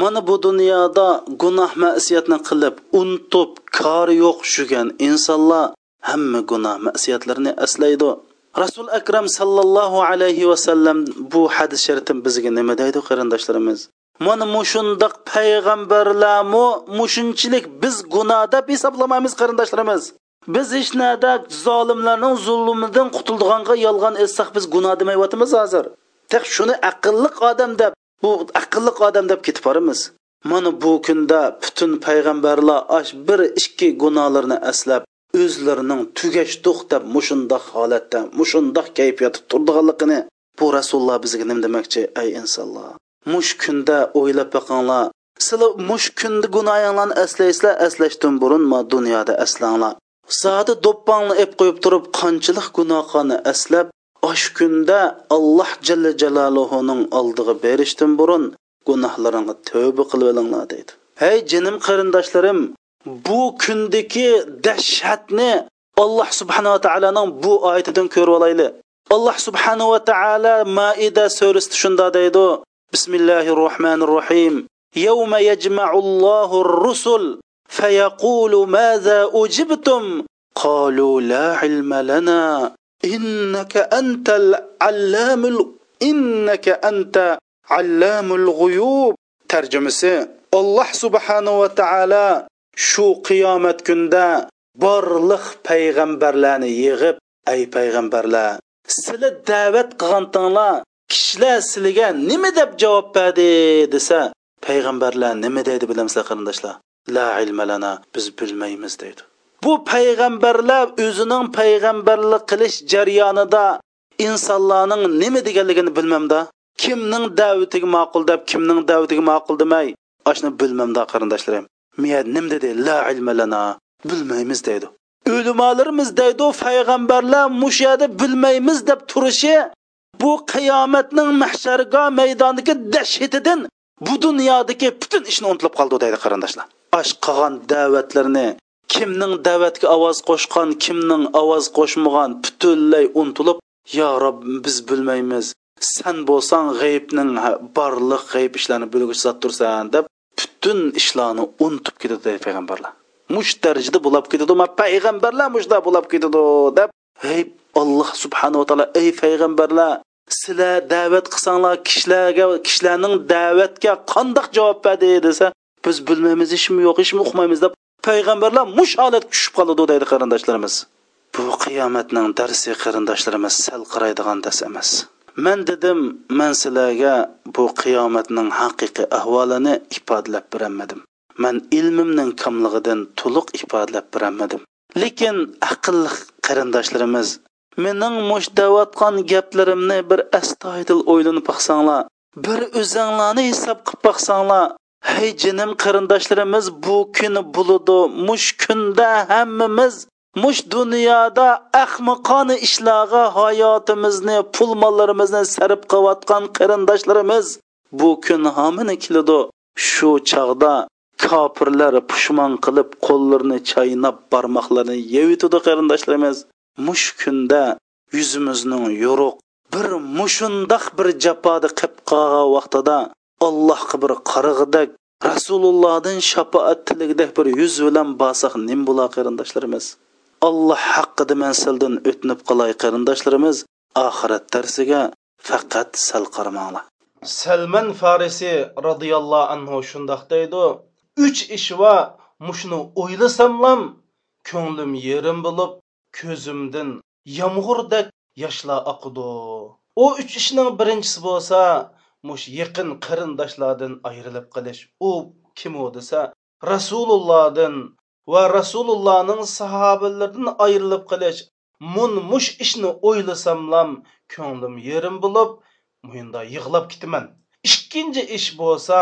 Mana bu dunyoda gunoh masiyatni qilib unutib kori yo'q yurgan insonlar hamma gunoh masiyatlarini aslaydi. Rasul akram sallallohu alayhi vasallam bu hadis sharifdan bizga nima deydi qarindoshlarimiz? Mana mushundoq payg'ambarlarmu mushunchilik biz gunoh deb hisoblamaymiz qarindoshlarimiz. Biz hech nada zolimlarning zulmidan qutuldiganga yolg'on aytsak biz gunoh demayotimiz hozir. Tek shuni aqlli odam deb bu aqlli odam deb ketib boramiz. Mana bu kunda butun payg'ambarlar ash bir ikki gunohlarni aslab o'zlarining tugash to'xtab mushundoq holatda mushundoq kayfiyatda turdiganligini bu rasululloh bizga nima demoqchi ey insonlar? Mush kunda o'ylab boqinglar sizlar mush kunda gunohinglarni eslaysizlar eslashdan burun ma dunyoda eslanglar. Zodi do'ppangni ep qo'yib turib qanchalik gunohni eslab osh kunda alloh jalla jaloluhuning oldiga berishdan burun gunohlaringga tövbe qilib olinglar deydi. Hey jinim qarindoshlarim bu kundagi dahshatni alloh subhanava taoloning bu oyatidan ko'rib olayli alloh subhanava taolo maida surasida shunda deydi bismillahi rohmanir rohim يوم يجمع الله الرسل فيقول ماذا أجبتم قالوا لا علم لنا إنك أنت العلام ال... إنك أنت علام الغيوب ترجمة الله سبحانه وتعالى shu qiyomat kunda borliq payg'ambarlarni yig'ib ay payg'ambarlar sizlar da'vat qilgantinglar kishilar sizlarga nima deb javob berdi? desa payg'ambarlar nima deydi bilamsizlar qarindoshlar? La ilmalana biz bilmaymiz deydi. Bu payg'ambarlar o'zining payg'ambarlik qilish jarayonida insonlarning nima deganligini bilmamda kimning da'vatiga ma'qul deb kimning da'vatiga ma'qul demay ashuni bilmamda qarindoshlarim miya nim dedi la ilma lana bilmaymiz deydi. O'limalarimiz deydi payg'ambarlar mushada bilmaymiz deb turishi bu qiyomatning mahsharga maydonidagi dahshatidan bu dunyodagi butun ishni unutilib qoldi deydi qarindoshlar. Osh qilgan da'vatlarni kimning da'vatga ovoz qo'shgan kimning ovoz qo'shmagan butunlay unutilib yo rob biz bilmaymiz san bo'lsang g'aybning barliq g'ayb ishlarni bilgich zot tursan deb butun ishlarni unutib ketadi deydi payg'ambarlar. Mush darajada bo'lib ketadi ma payg'ambarlar mushda bo'lib ketadi deb ey alloh subhanava taolo ey payg'ambarlar sizlar da'vat qilsanglar kishilarga kishilarning da'vatga qandoq javob berdi desa biz bilmaymiz ishmi yo'q ishmi uqmaymiz deb payg'ambarlar mush holatga tushib qoladi deydi qarindoshlarimiz. Bu qiyomatning darsi qarindoshlarimiz sal qaraydigan dars emas. Man dedim man sizlarga bu qiyomatning haqiqiy ahvolini ifodalab berolmadim. Man ilmimning kamlig'idan to'liq ifodalab berolmadim. Lekin aqlli qarindoshlarimiz mening mushtayotgan gaplarimni bir astoydil o'ylanib baqsanglar bir o'zinglarni hisob qilib baqsanglar hey jinim qarindoshlarimiz bu kun bo'ludi mush kunda hammamiz mush dunyoda ahmiqona ishlarga hayotimizni pul mollarimizni sarf qilayotgan qarindoshlarimiz bu kun homini keladi. Shu chog'da kofirlar pushmon qilib qo'llarini chaynab barmoqlarini yevitidi qarindoshlarimiz. Mush kunda yuzimizning yo'ruq bir mushundoq bir jafodi qilib qolgan vaqtida allohga bir qarg'idak rasulullohdan shafoat tiligidek bir yuz bilan borsaq nim bo'lar qarindoshlarimiz. Alloh haqqida man sildan o'tnib qolay qarindoshlarimiz oxirat darsiga faqat sal qaramanglar salman farisi roziyallohu anhu shundoq deydi uch ish va mushuni o'ylasamlam ko'nglim yerim bo'lib ko'zimdan yomg'irdak yoshlar oqidi u uch ishning birinchisi bo'lsa mush yaqin qarindoshlardan ayrilib qilish u kim u desa rasulullohdan va rasulullohning sahobalaridan ayrilib qilish mun mush ishni o'ylasamlam ko'nglim yerim bo'lib muyinda yig'lab ketaman. Ikkinchi ish bo'lsa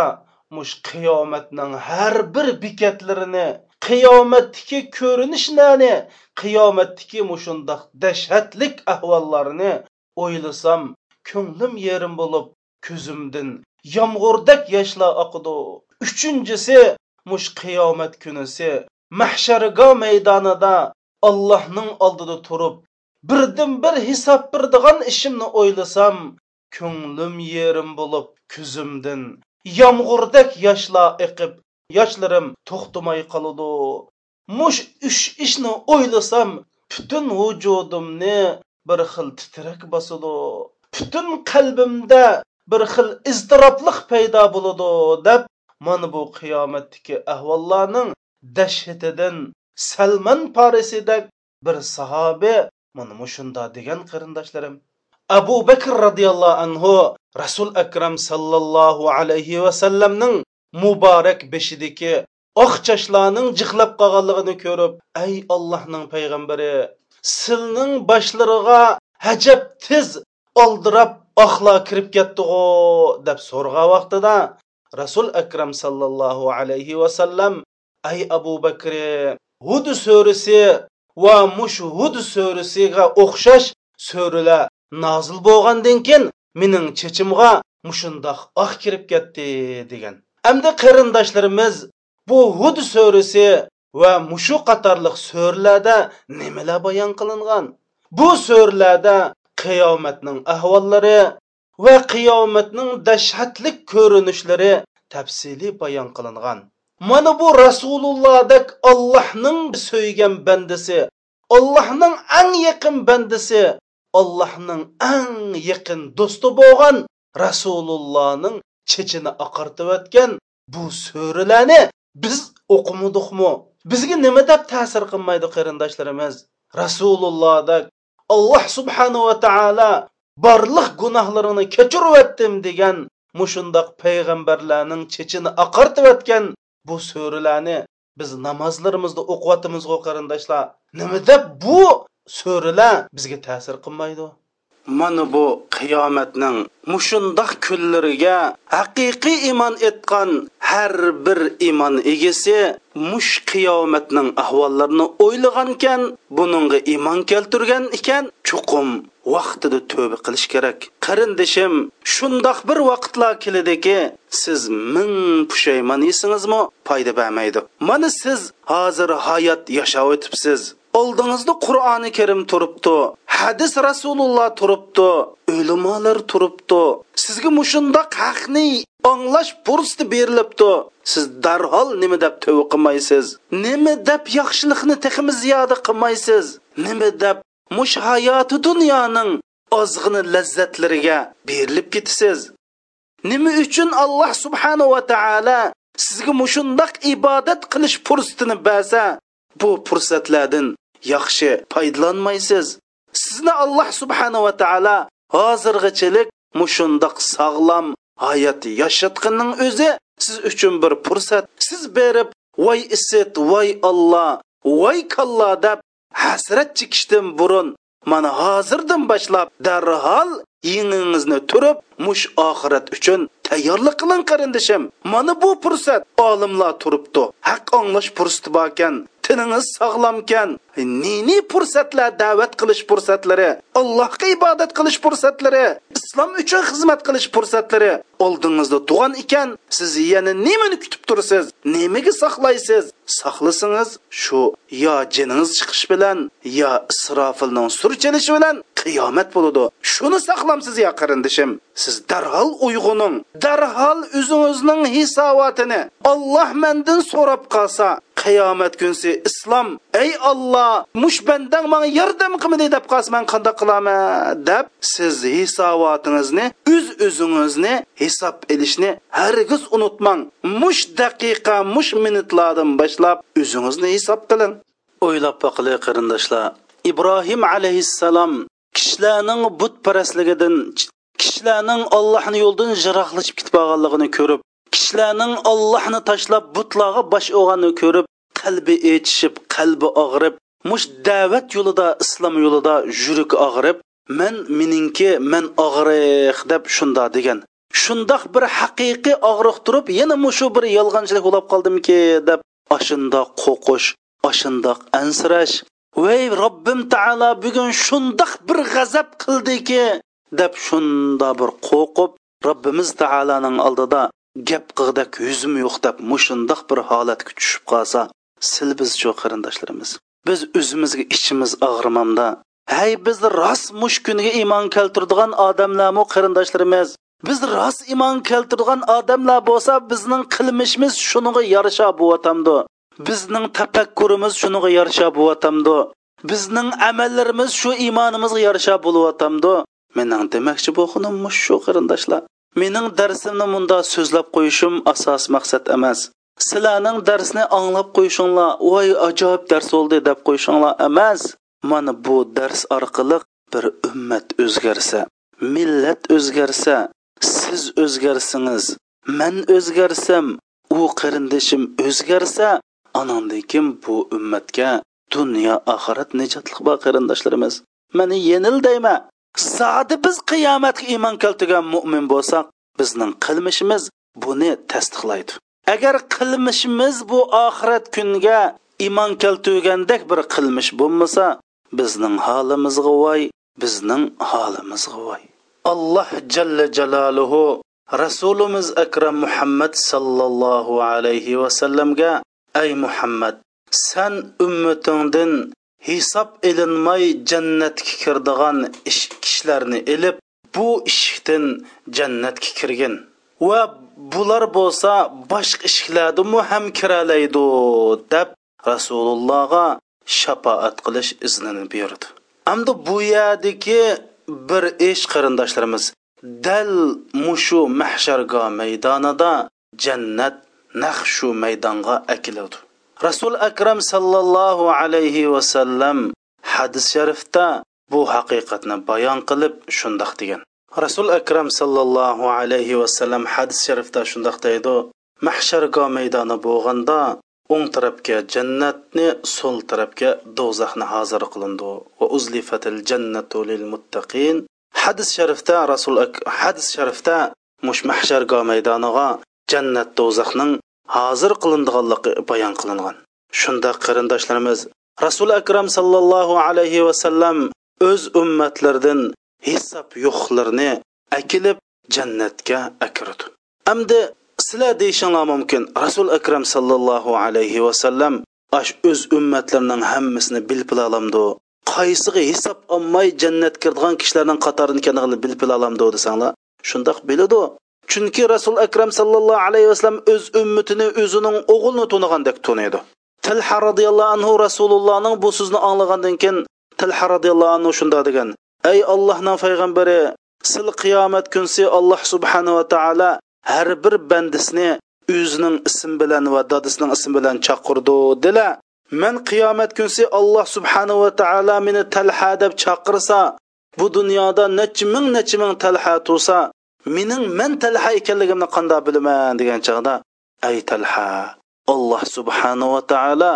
mush qiyomatning har bir bekatlarini qiyomatdagi ko'rinishlarni qiyomatdagi mushundoq dahshatlik ahvollarini o'ylasam ko'nglim yerim bo'lib ko'zimdan yomg'irdak yoshlar oqidi uchinchisi mush qiyomat kunisi mahsharga maydonida allohning oldida turib birdan bir hisob birdigan ishimni o'ylasam ko'nglim yerim bo'lib ko'zimdan yomg'irdak yoshlar iqib yoshlarim to'xtamay qoladi. Mush uch ishni o'ylasam butun vujudimni bir xil titrak bosadi. Butun qalbimda bir xil iztirobliq paydo bo'ladi deb mana bu qiyomatdagi ahvollarning dahshatidan salman parisidek bir sahoba mana mushunda degan qarindoshlarim. Abu bakr roziyallohu anhu rasul akram sallallohu alayhi vasallamning muborak beshidiki oq chashlarning jiqlab qolganligini ko'rib ey allohning payg'ambari silning boshlariga hajab tiz oldirab oqlar kirib ketdig'u deb so'rg'a vaqtida rasul akram sallallohu alayhi vasallam ay abu bakr hud surasi va mush hud surasiga o'xshash suralar nozil bo'lgandan keyin mening chechimga mushundoq oq kirib ketdi degan Әмді qarindoshlarimiz bu Hud surasi va mushu qatorliq surlarda nimalar bayon qilingan? Bu surlarda qiyomatning ahvollari va qiyomatning dahshatli ko'rinishlari tafsili bayon qilingan. Mana bu Rasulullohdek Allohning so'ygan bandasi, Allohning eng yaqin bandasi, Allohning eng yaqin do'sti bo'lgan Rasulullohning chechini oqartiyotgan bu so'rilarni biz o'qimadikmi bizga nima deb ta'sir qilmaydi qarindoshlarimiz? Rasulullohdek alloh subhanahu va taolo barliq gunohlarini kechirib degan mushundoq payg'ambarlarning chechini oqartiyotgan bu so'rilarni biz namozlarimizda o'qiyotimiz qarindoshlar nima deb bu so'rilar bizga ta'sir qilmaydi? Mana bu qiyomatning mushundoq kunlariga haqiqiy iymon etgan har bir iymon egasi mush qiyomatning ahvollarini o'ylagankan buningga iymon keltirgan ekan chuqum vaqtida tövbe qilish kerak. Qarindishim shundoq bir vaqtlar keladiki siz ming pushaymon yesingizmi foyda bermaydi mana siz hozir hayot yashab o'tibsiz. Oldingizda qur'oni karim turibdi hadis rasululloh turibdi ulamolar turibdi. Sizga mushundoq haqni anglash fursati berilibdi. Siz darhol nima deb tavba qilmaysiz? Nima deb yaxshilikni texmi ziyoda qilmaysiz? Nima deb mush hayoti dunyoning ozg'ini lazzatlariga berilib ketasiz nima uchun alloh subhanahu va taolo sizga mushundoq ibodat qilish fursatini bersa bu fursatlardan yaxshi foydalanmaysiz. Sizni alloh subhanava taolo hozirgachilik mushundoq sog'lom hayot yashatqinning o'zi siz uchun bir fursat. Siz berib voy isit voy olloh voy kalla deb hasrat chekishdan burun mana hozirdan boshlab darhol yenging'izni turib mush oxirat uchun tayyorlik qiling qarindishim. Mana bu fursat olimlar turibdi. Haq anglash fursati bor ekan tiningiz sog'lomkan. Nini fursatlar da'vat qilish fursatlari allohga ibodat qilish fursatlari islom uchun xizmat qilish fursatlari. Oldingizda tug'an ekan siz yana nimani kutib tursiz? Nimaga saqlaysiz saqlasangiz shu yo jiningiz chiqish bilan yo isrofilning surchilishi bilan qiyomat bo'ladi shuni saqlamsiz yo qarindishim. Siz darhol uyg'oning darhol o'zingizning hisobotini olloh mandan so'rab qolsa qiyomat kunsi islom ey olloh mush bandang manga yordam qilmadi deb qolsa man qandoq qilaman deb siz hisobotingizni o'z o'zingizni hisob ilishni hargiz unutmang. Mush daqiqa mush minutlardan boshlab o'zingizni hisob qiling o'ylab boqili qarindoshlar ibrohim alayhissalom kishilarning butparastligidan kishilarning ollohni yo'ldan jiroqlashib ketib qolganligini ko'rib kishilarning ollohni tashlab butlarga bosh o'g'anini ko'rib qalbi echishib qalbi og'rib mush da'vat yo'lida islom yo'lida yurak og'rib man meninki man og'riq deb shunda degan. Shundoq bir haqiqiy og'riq turib yana mushu bir yolg'onchilik bo'lib qoldimki deb ashundoq qo'rqish ashundoq ansirash. Voy robbim taolo bugun shundoq bir g'azab qildiki deb shunda bir qo'rqib robbimiz taoloning oldida gap qig'dak yuzim yo'q deb mushundoq bir holatga tushib qolsa sil biz qarindoshlarimiz. Biz o'zimizga ichimiz og'rimamda hay biz rost mush kuniga iymon keltiradigan odamlarmi qarindoshlarimiz? Biz rost iymon keltiradigan odamlar bo'lsa bizning qilmishimiz shuniga yarasha bo'yotamdi bizning tafakkurimiz shuniga yarasha bo'yotamdi bizning amallarimiz shu iymonimizga yarasha bo'lyotamdi mening demoqchi bo'lganim shu qarindoshlar. Mening darsimni munda so'zlab qo'yishim asos maqsad emas. Sizlarning darsni anglab qo'yishinglar voy ajoyib dars bo'ldi deb qo'yishinglar emas. Mana bu dars orqali bir ummat o'zgarsa millat o'zgarsa siz o'zgarsangiz man o'zgarsam u qarindishim o'zgarsa anandan kim bu ummatga dunyo oxirat nijotlik bor qarindoshlarimiz mani yenil deyma zodi biz qiyomatga iymon keltirgan mo'min bo'lsak bizning qilmishimiz buni tasdiqlaydi. Agar qilmishimiz bu oxirat kunga iymon keltirgandek bir qilmish bo'lmasa bizning holimizga voy bizning holimizga voy. Alloh jalla jaloluhu rasulimiz akram muhammad sallallohu alayhi vasallamga ey muhammad san ummatingdan hisob ilinmay jannatga kirdigan kishilarni ilib bu eshikdan jannatga kirgin. Va bular bo'lsa boshqa eshiklardimi ham kiralaydi deb rasulullohga shafoat qilish iznini berdi amdi bu yerdagi bir ish qarindoshlarimiz dal mushu mahshargo maydonida jannat naq shu maydonga akiladi rasul akram sallallohu alayhi vasallam hadis sharifda bu haqiqatni bayon qilib shundoq degan. Rasul akram sallallohu alayhi vasallam hadis sharifda shundoq deydi mahshargo maydoni bo'lganda o'ng tarafga jannatni so'l tarafga do'zaxni hozir qilindi. Va uzlifatil jannatu lil muttaqin. Hadis sharifda rasul hadis sharifda mush mahshargo maydoniga jannat do'zaxning hozir qilindiganligi bayon qilingan. Shunda qarindoshlarimiz rasul akram sallallohu alayhi vasallam o'z ummatlaridan hisob yo'qlarni akilib jannatga akirdi. Amdi sizlar deyishinglar mumkin rasul akram sallallohu alayhi vasallam ash o'z ummatlarining hammasini bilib olamdi. Qaysiga hisob olmay jannat kirdigan kishilarning qatorini bilib olamdi desanglar shundoq biladi. Chunki rasul akram sallallohu alayhi vasallam o'z ummatini o'zining o'g'lini tunigandek tunaydi tilha roziyallohu anhu rasulullohning bu so'zni anglagandan keyin tilha roziyallohu anhu shunda degan ey allohning payg'ambari sil qiyomat kunsi alloh subhanahu va taolo har bir bandisini o'zining ism bilan va dadisining ismi bilan chaqirdi dila. Man qiyomat kunsi alloh subhanahu va taolo meni talha deb chaqirsa bu dunyoda necha ming necha ming talha tursa mening man talha ekanligimni qanday bilaman degan chog'da ay talha alloh subhanahu va taolo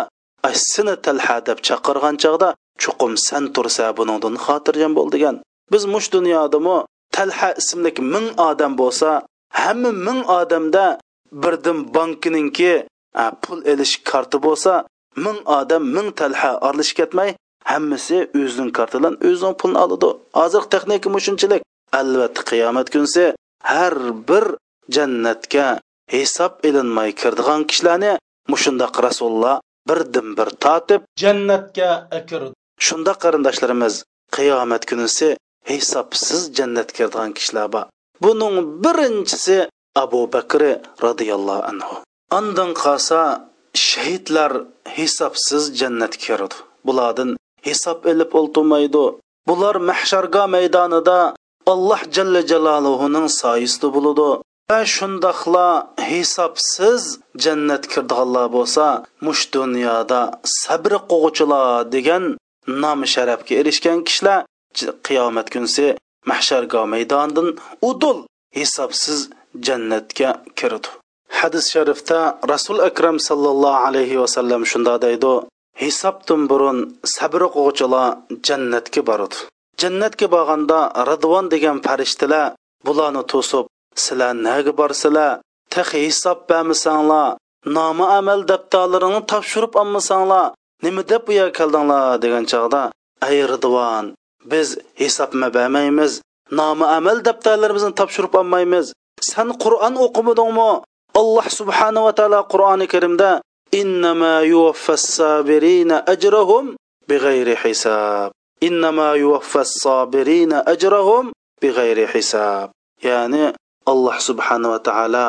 seni talha deb chaqirgan chog'da chuqum san tursa buningdan xotirjam bo'l degan. Biz mush dunyodami talha ismli ming odam bo'lsa hamma ming odamda birdan bankininki pul elish karti bo'lsa ming odam ming talha aralashib ketmay hammasi o'zining kartidan o'zining pulini oladi. Hozir texnika shunchalik albatta qiyomat kunsi har bir jannatga hisob ilinmay kirdigan kishilarni mushundoq rasululloh birdan bir totib jannatga kirdi. Shunda qarindoshlarimiz qiyomat kunisi hisobsiz jannatga kirdigan kishilar bor. Buning birinchisi abu bakr roziyallohu anhu. Ondan qolsa shahidlar hisobsiz jannatga kiradi bulardan hisob ilib o'ltirmaydi. Bular mahsharga maydonida alloh jalla jaloluhuning soyisida bo'ladi. Va shundoqla hisobsiz jannat kirdiganlar bo'lsa mush dunyoda sabr qo'g'uchilar degan nom sharafga erishgan kishilar qiyomat kunsi mahsharga maydonidan udul hisobsiz jannatga kirdi hadis sharifda rasul akram sallallohu alayhi vasallam shunda deydi. Hisobdan burun sabr qo'g'uchilar jannatga boradi. Jannatga borganda ridvon degan farishtalar bularni to'sib sizlar naga borsizlar tahi hisob bermasanglar nomi amal daftarlarini topshirib olmasanglar nima deb bu yerga keldinglar? degan chog'da ay ridvon biz hisobma bermaymiz nomi amal daftarlarimizni topshirib olmaymiz. San qur'on o'qimadingmi alloh subhanava taolo qur'oni karimda innama yuvaffas sabirina ajrahum bighayri hisob innama yuvaffas sabirina ajrahum big'ayri hisob ya'ni alloh subhanava taolo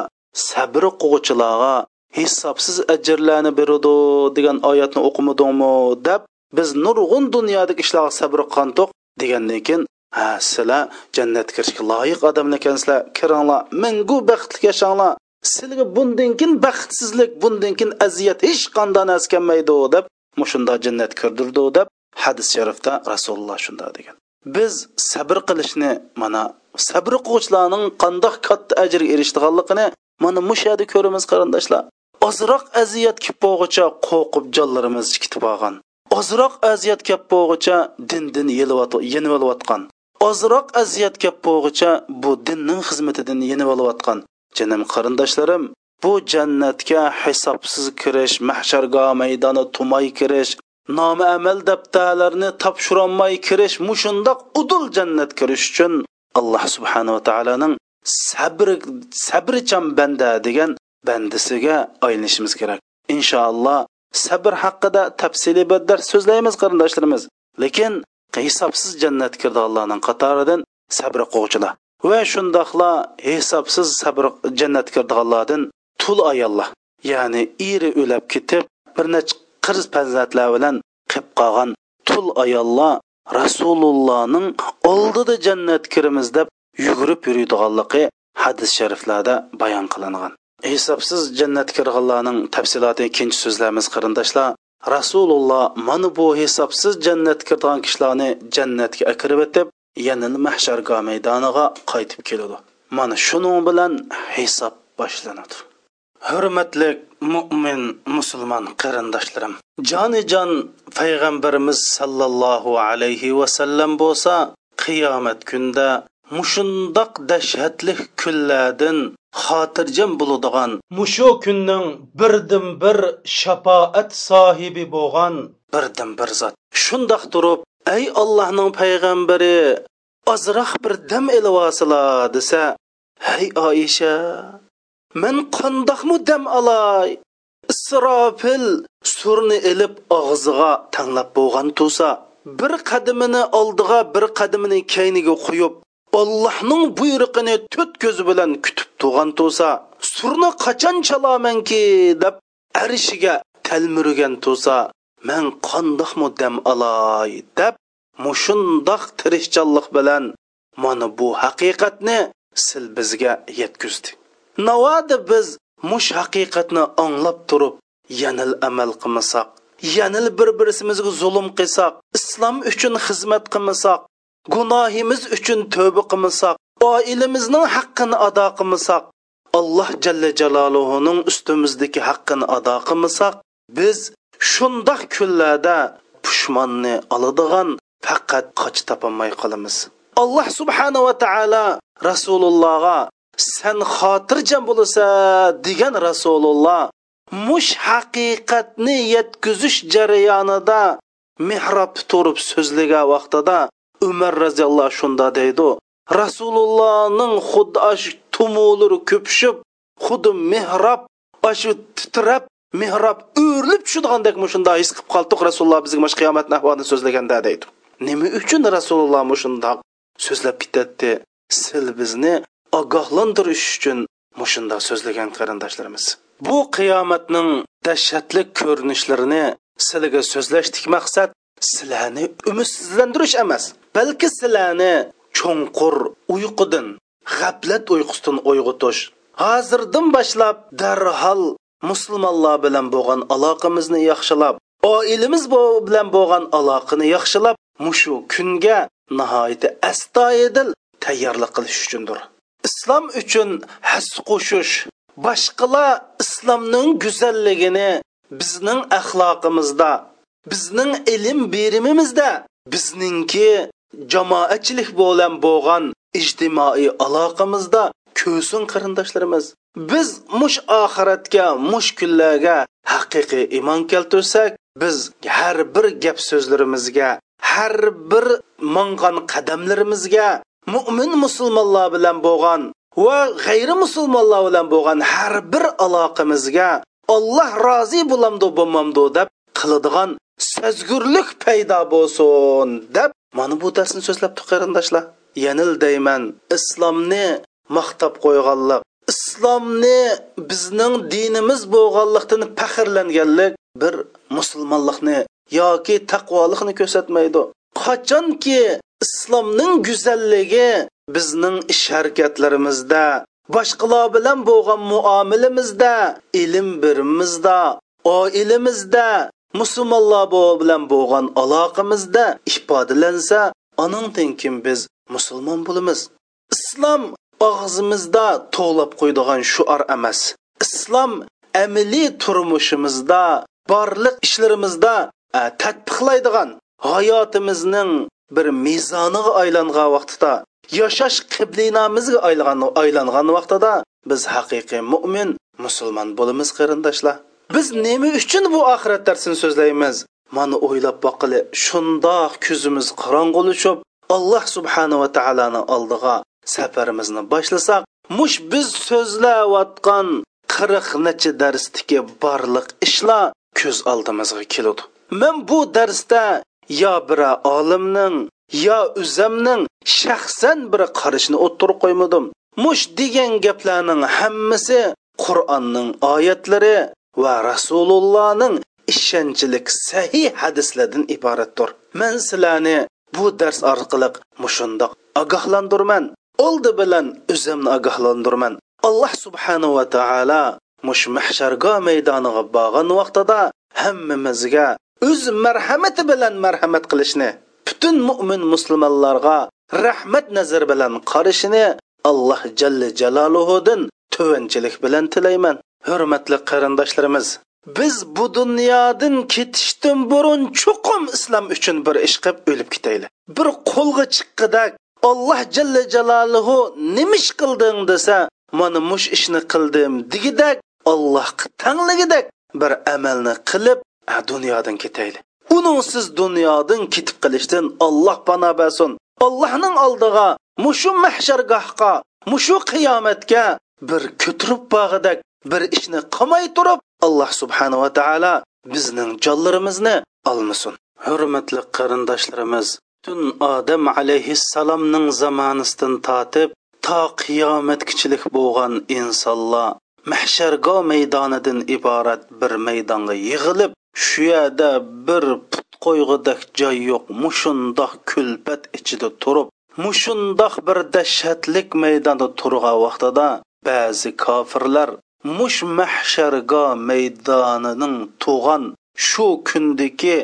sabr qilg'uvchilarga hisobsiz ajrlarni beradi degan oyatni o'qimadingmi deb biz nurg'un dunyodagi ishlarga sabr qilgandik degandan keyin ha sizlar jannatga kirishga loyiq odamlar ekansizlar kiringlar mangu baxtli yashanglar sizlarga bundan keyin baxtsizlik bundan keyin aziyat hech qanday narsa kelmaydi deb mushunda jannat kirdirdi deb hadis sharifda rasululloh shunda degan. Biz sabr qilishni mana sabr qiluvchilarning qandoq katta ajrga erishdiganligini mana mush ko'ramiz qarindoshlar ozroq aziyat kelib bo'lg'icha qo'rqib jonlarimiz ketib olgan. Ozroq aziyat kelib bo'lg'icha dindan yenib olayotgan ozroq aziyat kelib bo'lg'icha bu dinning xizmatidan yenib olayotgan jinim qarindoshlarim bu jannatga hisobsiz kirish mahshargo maydoni tumay kirish nomi amal daftarlarini topshirolmay kirish mushundoq udul jannat kirish uchun alloh subhanava taoloning sabr sabrcham banda degan bandisiga aylanishimiz kerak. Inshaalloh sabr haqida tafsili bir dars so'zlaymiz qarindoshlarimiz. Lekin hisobsiz jannat kirdiganlarning qatoridan sabr quvchilar va shundoqla hisobsiz sabr jannat kirdiganlardan tul ayollar. Ya'ni eri o'lab ketib bir necha qirz farzandlar bilan qilib qolgan tul ayollar rasulullohning oldida jannat kiramiz deb yugurib yuradiganligi hadis shariflarda bayon qilingan. Hisobsiz jannat kirganlarning tafsiloti ikkinchi so'zlarimiz qarindoshlar rasululloh mana bu hisobsiz jannat kirgan kishilarni jannatga akirib o'tib yana mahsharga maydoniga qaytib keladi. Mana shuning bilan hisob boshlanadi. Hurmatli mo'min musulmon qarindoshlarim jonijon payg'ambarimiz sollallohu alayhi vasallam bo'lsa qiyomat kunda mushundoq dahshatli kunlardan xotirjam bo'ladigan mushu kunning birdan bir shafoat sohibi bo'lgan birdan bir zot. Shundoq turib ey allohning payg'ambari ozroq bir dam ilvosilar desa hey oisha men qandoqmu dam olay isrofil surni ilib og'ziga tanglab bo'lgan tursa bir qadimini oldiga bir qadimini keyniga qo'yib Allohning buyrug'ini to'rt ko'zi bilan kutib turgan tursa surni qachon chalamanki deb arishiga talmurgan tursa man qandoqmu dam olay deb mushundoq tirishchanlik bilan mana bu haqiqatni sil bizga yetkazdi navoda biz mush haqiqatni anglab turib yanil amal qilmasak yanil bir birimizga zulm qilsak islom uchun xizmat qilmasak gunohimiz uchun tövba qilmasak oilamizning haqqini ado qilmasak alloh jalla jaloluhuning ustimizdagi haqqini ado qilmasak biz shundoq kunlarda pushmonni oladigan faqat qoch topolmay qolamiz. Alloh subhanava taolo rasulullohga san xotirjam bo'lsa degan rasululloh mush haqiqatni yetkazish jarayonida mehrobda turib so'zlagan vaqtida umar roziyallohu shunda deydi. Rasulullohning xuddi shu tumulari ko'pishib xuddi mehrob ashu titrab mehrob o'rilib tushadigandek shunda his qilib qoldik. Rasululloh bizga mana qiyomat ahvolini so'zlaganda deydi. Nima uchun rasululloh shundoq so'zlab ketadi sil bizni ogohlantirish uchun mushunda so'zlagan qarindoshlarimiz. Bu qiyomatning dahshatli ko'rinishlarini sizlarga so'zlashdik maqsad sizlarni umidsizlantirish emas balki sizlarni cho'nqur uyqudan g'aflat uyqusidan uyg'otish hozirdan boshlab darhol musulmonlar bilan bo'lgan aloqamizni yaxshilab oilamiz bilan bo'lgan aloqani yaxshilab mushu kunga nihoyatda astoydil tayyorlik qilish uchundir. Islom uchun has qo'shish boshqalar islomning go'zalligini bizning axloqimizda bizning ilm berimimizda bizningki jamoatchilik bilan bo'lgan ijtimoiy aloqamizda ko'sin qarindoshlarimiz. Biz mush oxiratga mush kunlarga haqiqiy iymon keltirsak biz har bir gap so'zlarimizga har bir mong'an qadamlarimizga mo'min musulmonlar bilan bo'lgan va g'ayri musulmonlar bilan bo'lgan har bir aloqamizga olloh rozi bo'lamdi bo'lmamdu deb qiladigan sezgurlik paydo bo'lsin deb mana bu darsni so'zlabdi qarindoshlar. Yanil deyman islomni maqtab qo'yganlik islomni bizning dinimiz bo'lganlikdan faxrlanganlik bir musulmonlikni yoki taqvolikni ko'rsatmaydi. Qachonki islomning go'zalligi bizning ish harakatlarimizda boshqalar bilan bo'lgan muomilimizda ilm birimizda oilamizda musulmonlar bilan bo'lgan aloqamizda ifodalansa aningdan kim biz musulmon bo'lamiz? Islom og'zimizda to'lab qo'ydigan shuar emas. Islom amaliy turmushimizda borliq ishlarimizda e, tatbiqlaydigan hayotimizning bir mezoniga aylangan vaqtida yashash qiblinamizga aylangan aylangan vaqtida biz haqiqiy mo'min musulmon bo'lamiz qarindoshlar. Biz nima uchun bu oxirat darsini so'zlaymiz? Mana o'ylab boqili shundoq ko'zimiz qorong'ulishib alloh subhanava taoloni oldiga safarimizni boshlasak mush biz so'zlayotgan qirq necha darsdagi barliq ishlar ko'z oldimizga keladi. Men bu darsda yo bir olimning yo o'zimning shaxsan bir qarashini o'ttirib qo'ymadim. Mush degan gaplarning hammasi qur'onning oyatlari va rasulullohning ishonchlik sahih hadislardan iboratdir. Man sizlarni bu dars orqali mushundoq ogohlantirman oldi bilan o'zimni ogohlantirman. Alloh subhanahu va taolo mush mahshargo maydoniga borgan vaqtida hammamizga o'z marhamati bilan marhamat qilishni butun mo'min musulmonlarga rahmat nazar bilan qarashini alloh jalla jaloluhudan tuvanchilik bilan tilayman. Hurmatli qarindoshlarimiz biz bu dunyodan ketishdan burun chuqum islom uchun bir ish qilib o'lib ketaylik. Bir qo'lga chiqqidak alloh jalla jaloluhu nimish qilding desa mana mush ishni qildim degidak allohga tangligidak bir amalni qilib dunyodan ketaylik. Uningsiz dunyodan ketib qilishdan olloh pano bersin. Allohning oldiga mushu mahshargohga mushu qiyomatga bir ko'tirib bog'idak bir ishni qilmay turib alloh subhanava taolo bizning jonlarimizni olmasin. Hurmatli qarindoshlarimiz butun odam alayhissalomning zamonisidan tortib to qiyomatgichilik bo'lgan insonlar mahshargo maydonidan iborat bir maydonga yig'ilib shu yerda bir put qo'yg'idak joy yo'q. Mushundoq kulpat ichida turib mushundoq bir dahshatlik maydonda turgan vaqtida ba'zi kofirlar mush mahshargo maydonining tug'an shu kundagi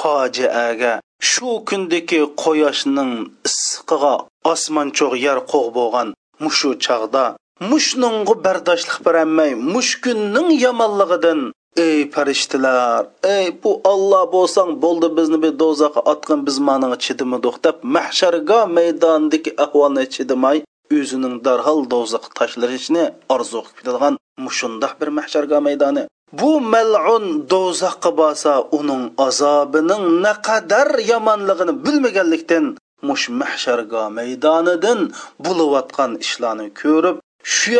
fojiaga shu kundagi quyoshning issiqiga osmon cho'g' yer qo'g' bo'lgan mushu chog'da mushningga bardoshlik berolmay mush kunning yomonligidan ey farishtalar ey bu olloh bo'lsang bo'ldi bizni bir do'zaxga otgin biz maning chidimidiq deb mahsharga maydonidagi ahvolni chidamay o'zining darhol do'zaxga tashlashni orzu qilib ketadigan mushundoq bir mahsharga maydoni. Bu mal'un do'zaxga borsa uning azobining naqadar yomonligini bilmaganlikdan mush mahsharga maydonidan bo'layotgan ishlarni ko'rib shu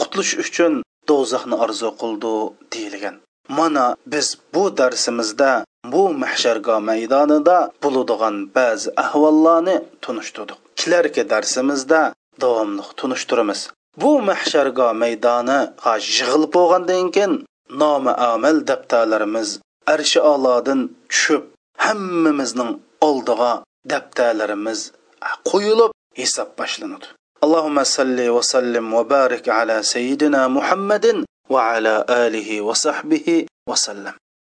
qutulish uchun do'zaxni orzu qildi deyilgan. mana biz bu darsimizda bu mahshargo maydonida bo'ladigan ba'zi ahvollarni tunishtirdik. Kelarki darsimizda davomli tunishtiramiz. Bu mahshargo maydoni yig'ilib bo'lgandan keyin nomi amal daftarlarimiz arshi olodin tushib hammamizning oldiga daftarlarimiz qo'yilib hisob boshlanadi. Allohumma salli va sallim va barik ala sayyidina muhammadin وعلى آله وصحبه وسلم.